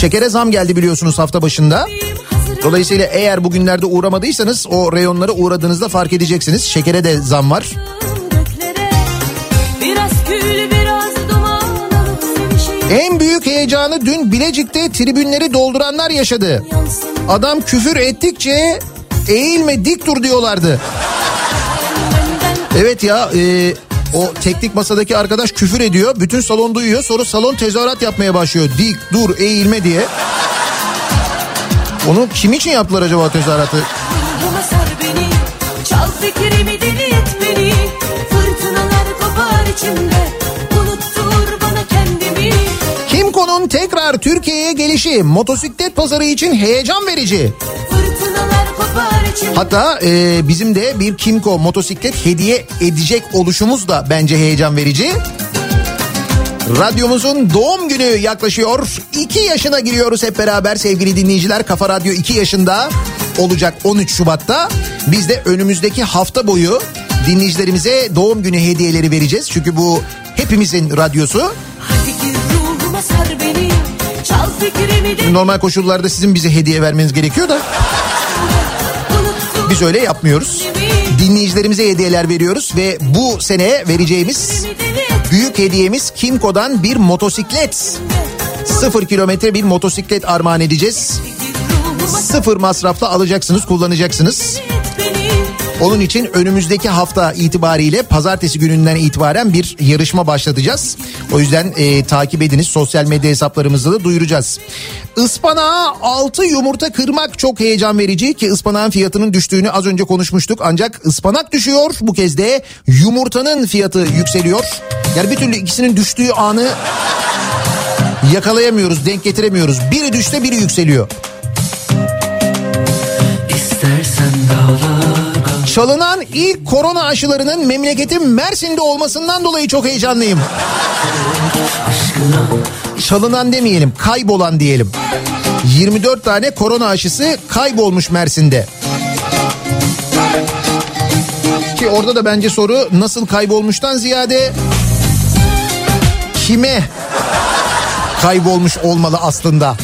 Şekere zam geldi biliyorsunuz hafta başında. Dolayısıyla eğer bugünlerde uğramadıysanız o reyonlara uğradığınızda fark edeceksiniz. Şekere de zam var. En büyük heyecanı dün Bilecik'te tribünleri dolduranlar yaşadı. Adam küfür ettikçe eğilme dik dur diyorlardı. Evet ya e, o teknik masadaki arkadaş küfür ediyor. Bütün salon duyuyor. Sonra salon tezahürat yapmaya başlıyor. Dik dur eğilme diye. Onu kim için yaptılar acaba tezahüratı? Kimco'nun tekrar Türkiye'ye gelişi motosiklet pazarı için heyecan verici. İçimde Hatta e, bizim de bir Kimco motosiklet hediye edecek oluşumuz da bence heyecan verici. Radyomuzun doğum günü yaklaşıyor. 2 yaşına giriyoruz hep beraber sevgili dinleyiciler. Kafa Radyo 2 yaşında olacak 13 Şubat'ta. Biz de önümüzdeki hafta boyu dinleyicilerimize doğum günü hediyeleri vereceğiz. Çünkü bu hepimizin radyosu. Beni Normal koşullarda sizin bize hediye vermeniz gerekiyor da biz öyle yapmıyoruz. Dinleyicilerimize hediyeler veriyoruz ve bu sene vereceğimiz büyük hediyemiz Kimco'dan bir motosiklet. Sıfır kilometre bir motosiklet armağan edeceğiz. Sıfır masrafta alacaksınız, kullanacaksınız. Onun için önümüzdeki hafta itibariyle pazartesi gününden itibaren bir yarışma başlatacağız. O yüzden e, takip ediniz. Sosyal medya hesaplarımızda da duyuracağız. Ispanağa 6 yumurta kırmak çok heyecan verici ki ıspanağın fiyatının düştüğünü az önce konuşmuştuk. Ancak ıspanak düşüyor. Bu kez de yumurtanın fiyatı yükseliyor. Yani bir türlü ikisinin düştüğü anı yakalayamıyoruz, denk getiremiyoruz. Biri düşse biri yükseliyor. İstersen dağlar Çalınan ilk korona aşılarının memleketim Mersin'de olmasından dolayı çok heyecanlıyım. Çalınan demeyelim, kaybolan diyelim. 24 tane korona aşısı kaybolmuş Mersin'de. Ki orada da bence soru nasıl kaybolmuştan ziyade kime kaybolmuş olmalı aslında.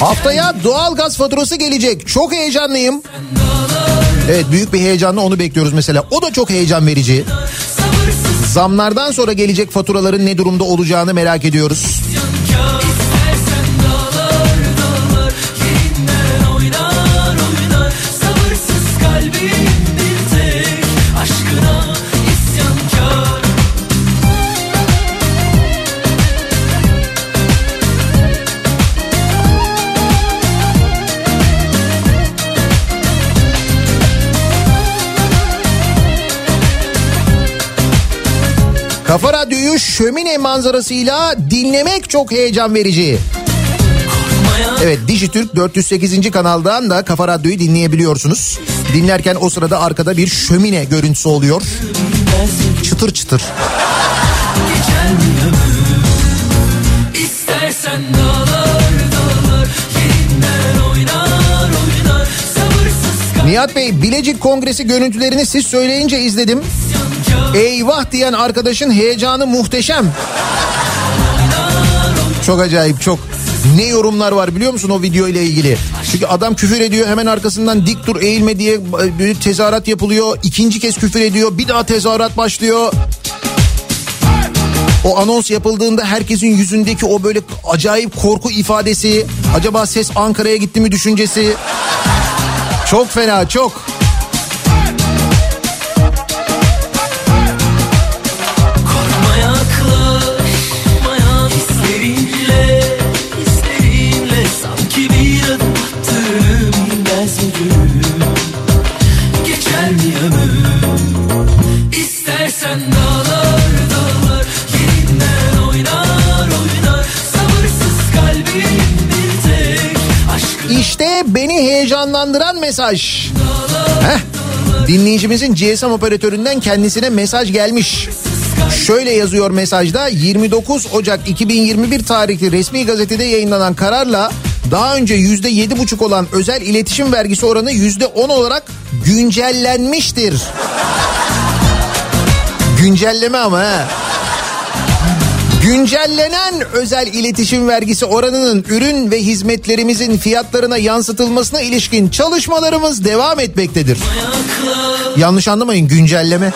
Haftaya doğal gaz faturası gelecek. Çok heyecanlıyım. Evet büyük bir heyecanla onu bekliyoruz mesela. O da çok heyecan verici. Zamlardan sonra gelecek faturaların ne durumda olacağını merak ediyoruz. Şömine manzarasıyla dinlemek çok heyecan verici. Evet Dijitürk 408. kanaldan da Kafa Radyo'yu dinleyebiliyorsunuz. Dinlerken o sırada arkada bir şömine görüntüsü oluyor. Çıtır çıtır. İstersen dağlar dağlar yerinden oynar oynar Sabırsız kalbim Nihat Bey Bilecik Kongresi görüntülerini siz söyleyince izledim. Eyvah diyen arkadaşın heyecanı muhteşem. Çok acayip çok. Ne yorumlar var biliyor musun o video ile ilgili? Çünkü adam küfür ediyor hemen arkasından dik dur eğilme diye bir tezahürat yapılıyor. İkinci kez küfür ediyor bir daha tezahürat başlıyor. O anons yapıldığında herkesin yüzündeki o böyle acayip korku ifadesi. Acaba ses Ankara'ya gitti mi düşüncesi. Çok fena çok. Heyecanlandıran mesaj. Heh. Dinleyicimizin GSM operatöründen kendisine mesaj gelmiş. Şöyle yazıyor mesajda 29 Ocak 2021 tarihli resmi gazetede yayınlanan kararla daha önce yüzde yedi buçuk olan özel iletişim vergisi oranı yüzde on olarak güncellenmiştir. Güncelleme ama ha. Güncellenen özel iletişim vergisi oranının ürün ve hizmetlerimizin fiyatlarına yansıtılmasına ilişkin çalışmalarımız devam etmektedir. Yanlış anlamayın güncelleme.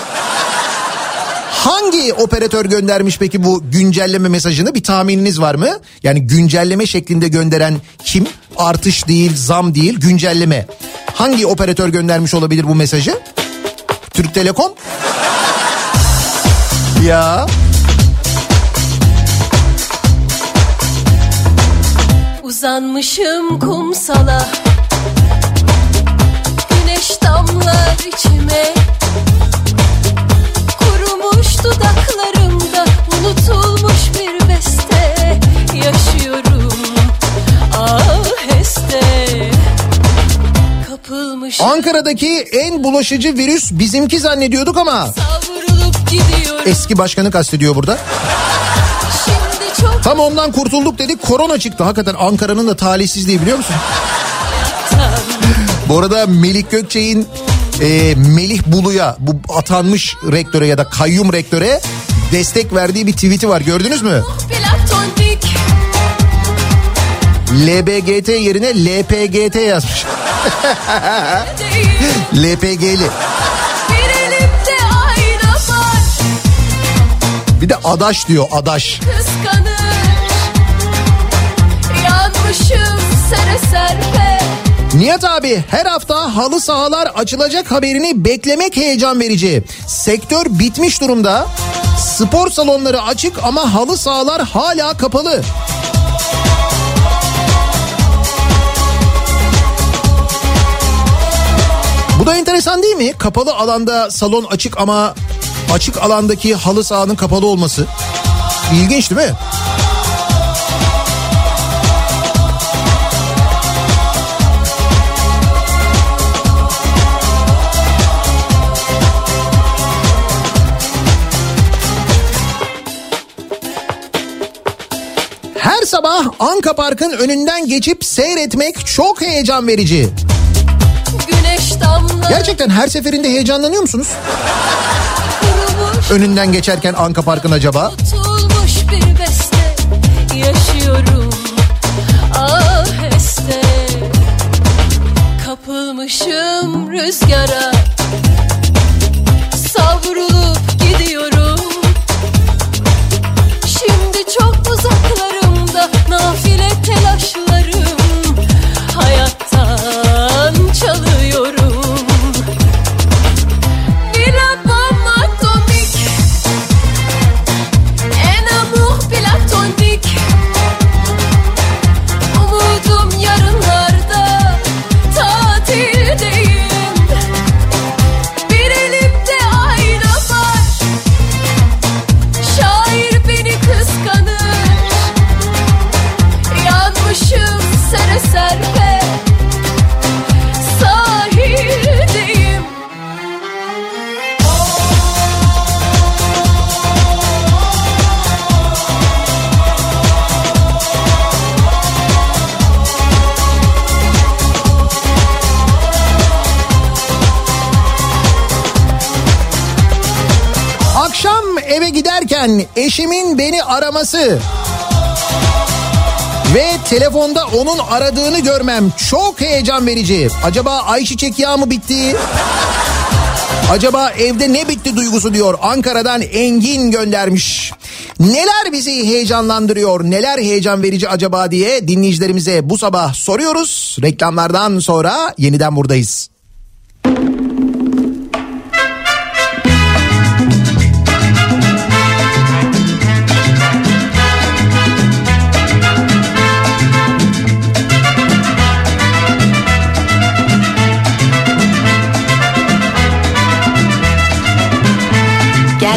Hangi operatör göndermiş peki bu güncelleme mesajını bir tahmininiz var mı? Yani güncelleme şeklinde gönderen kim? Artış değil, zam değil, güncelleme. Hangi operatör göndermiş olabilir bu mesajı? Türk Telekom? Ya Uzanmışım kumsala. Güneş damlar içime. Kurumuş dudaklarımda Unutulmuş bir beste. Yaşıyorum aheste Kapılmış Ankara'daki en bulaşıcı virüs bizimki zannediyorduk ama eski başkanı kastediyor burada. Tam ondan kurtulduk dedik korona çıktı. Hakikaten Ankara'nın da talihsizliği biliyor musun? Bu arada Melik Gökçe'nin e, Melih Bulu'ya bu atanmış rektöre ya da kayyum rektöre destek verdiği bir tweet'i var gördünüz mü? LBGT yerine LPGT yazmış. LPG'li. Bir de adaş diyor adaş. kıskanır Nihat abi her hafta halı sahalar açılacak haberini beklemek heyecan verici. Sektör bitmiş durumda. Spor salonları açık ama halı sahalar hala kapalı. Bu da enteresan değil mi? Kapalı alanda salon açık ama açık alandaki halı sahanın kapalı olması. İlginç değil mi? sabah Anka Park'ın önünden geçip seyretmek çok heyecan verici. Gerçekten her seferinde heyecanlanıyor musunuz? Önünden geçerken Anka Park'ın acaba? Beste, yaşıyorum ah este Kapılmışım rüzgara You. Giderken eşimin beni araması ve telefonda onun aradığını görmem çok heyecan verici. Acaba ayçiçek yağı mı bitti? Acaba evde ne bitti duygusu diyor. Ankara'dan Engin göndermiş. Neler bizi heyecanlandırıyor, neler heyecan verici acaba diye dinleyicilerimize bu sabah soruyoruz. Reklamlardan sonra yeniden buradayız.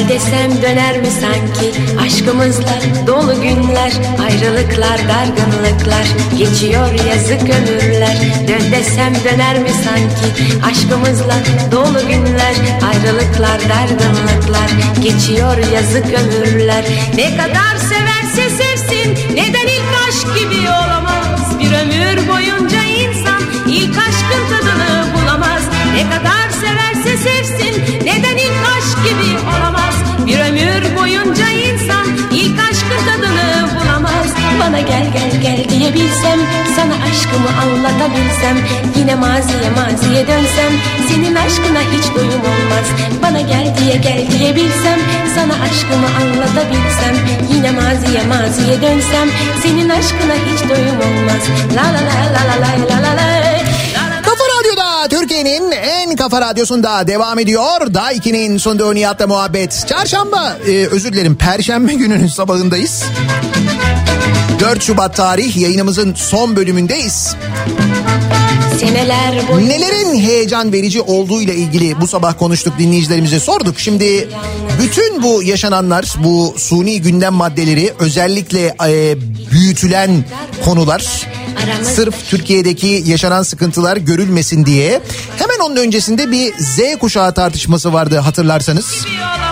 Gel desem döner mi sanki? Aşkımızla dolu günler Ayrılıklar dargınlıklar. Geçiyor yazık ömürler Dön desem döner mi sanki? Aşkımızla dolu günler Ayrılıklar dargınlıklar. Geçiyor yazık ömürler. Ne kadar severse sevsin Neden ilk aşk gibi olamaz? Bir ömür boyunca insan ilk aşkın tadını bulamaz. Ne kadar severse sevsin Neden bana gel gel gel diyebilsem Sana aşkımı anlatabilsem Yine maziye maziye dönsem Senin aşkına hiç doyum olmaz Bana gel diye gel diyebilsem Sana aşkımı anlatabilsem Yine maziye maziye dönsem Senin aşkına hiç doyum olmaz La la la la la la la la Kafa Radyo'da Türkiye'nin en kafa radyosunda devam ediyor. Daha 2'nin sunduğu Nihat'la muhabbet. Çarşamba, e, özür dilerim Perşembe gününün sabahındayız. 4 Şubat tarih yayınımızın son bölümündeyiz. Seneler boyu Nelerin heyecan verici olduğu ile ilgili bu sabah konuştuk dinleyicilerimize sorduk. Şimdi bütün bu yaşananlar bu suni gündem maddeleri özellikle e, büyütülen konular sırf Türkiye'deki yaşanan sıkıntılar görülmesin diye hemen onun öncesinde bir Z kuşağı tartışması vardı hatırlarsanız. ömür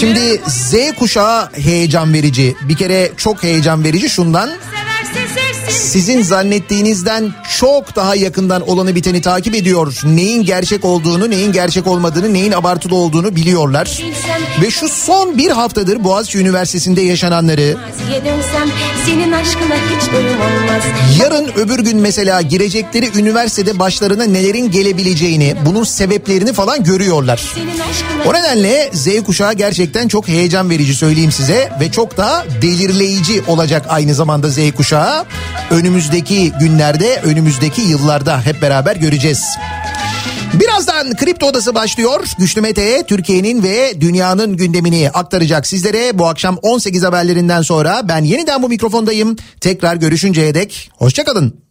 Şimdi Z kuşağı heyecan verici. Bir kere çok heyecan verici. Şundan sizin zannettiğinizden çok daha yakından olanı biteni takip ediyor. Neyin gerçek olduğunu, neyin gerçek olmadığını, neyin abartılı olduğunu biliyorlar. Ve şu son bir haftadır Boğaziçi Üniversitesi'nde yaşananları, yarın öbür gün mesela girecekleri üniversitede başlarına nelerin gelebileceğini, bunun sebeplerini falan görüyorlar. O nedenle Z kuşağı gerçekten çok heyecan verici söyleyeyim size ve çok da belirleyici olacak aynı zamanda Z kuşağı. Önümüzdeki günlerde, önümüzdeki yıllarda hep beraber göreceğiz. Birazdan Kripto Odası başlıyor. Güçlü Mete Türkiye'nin ve dünyanın gündemini aktaracak sizlere. Bu akşam 18 haberlerinden sonra ben yeniden bu mikrofondayım. Tekrar görüşünceye dek hoşçakalın.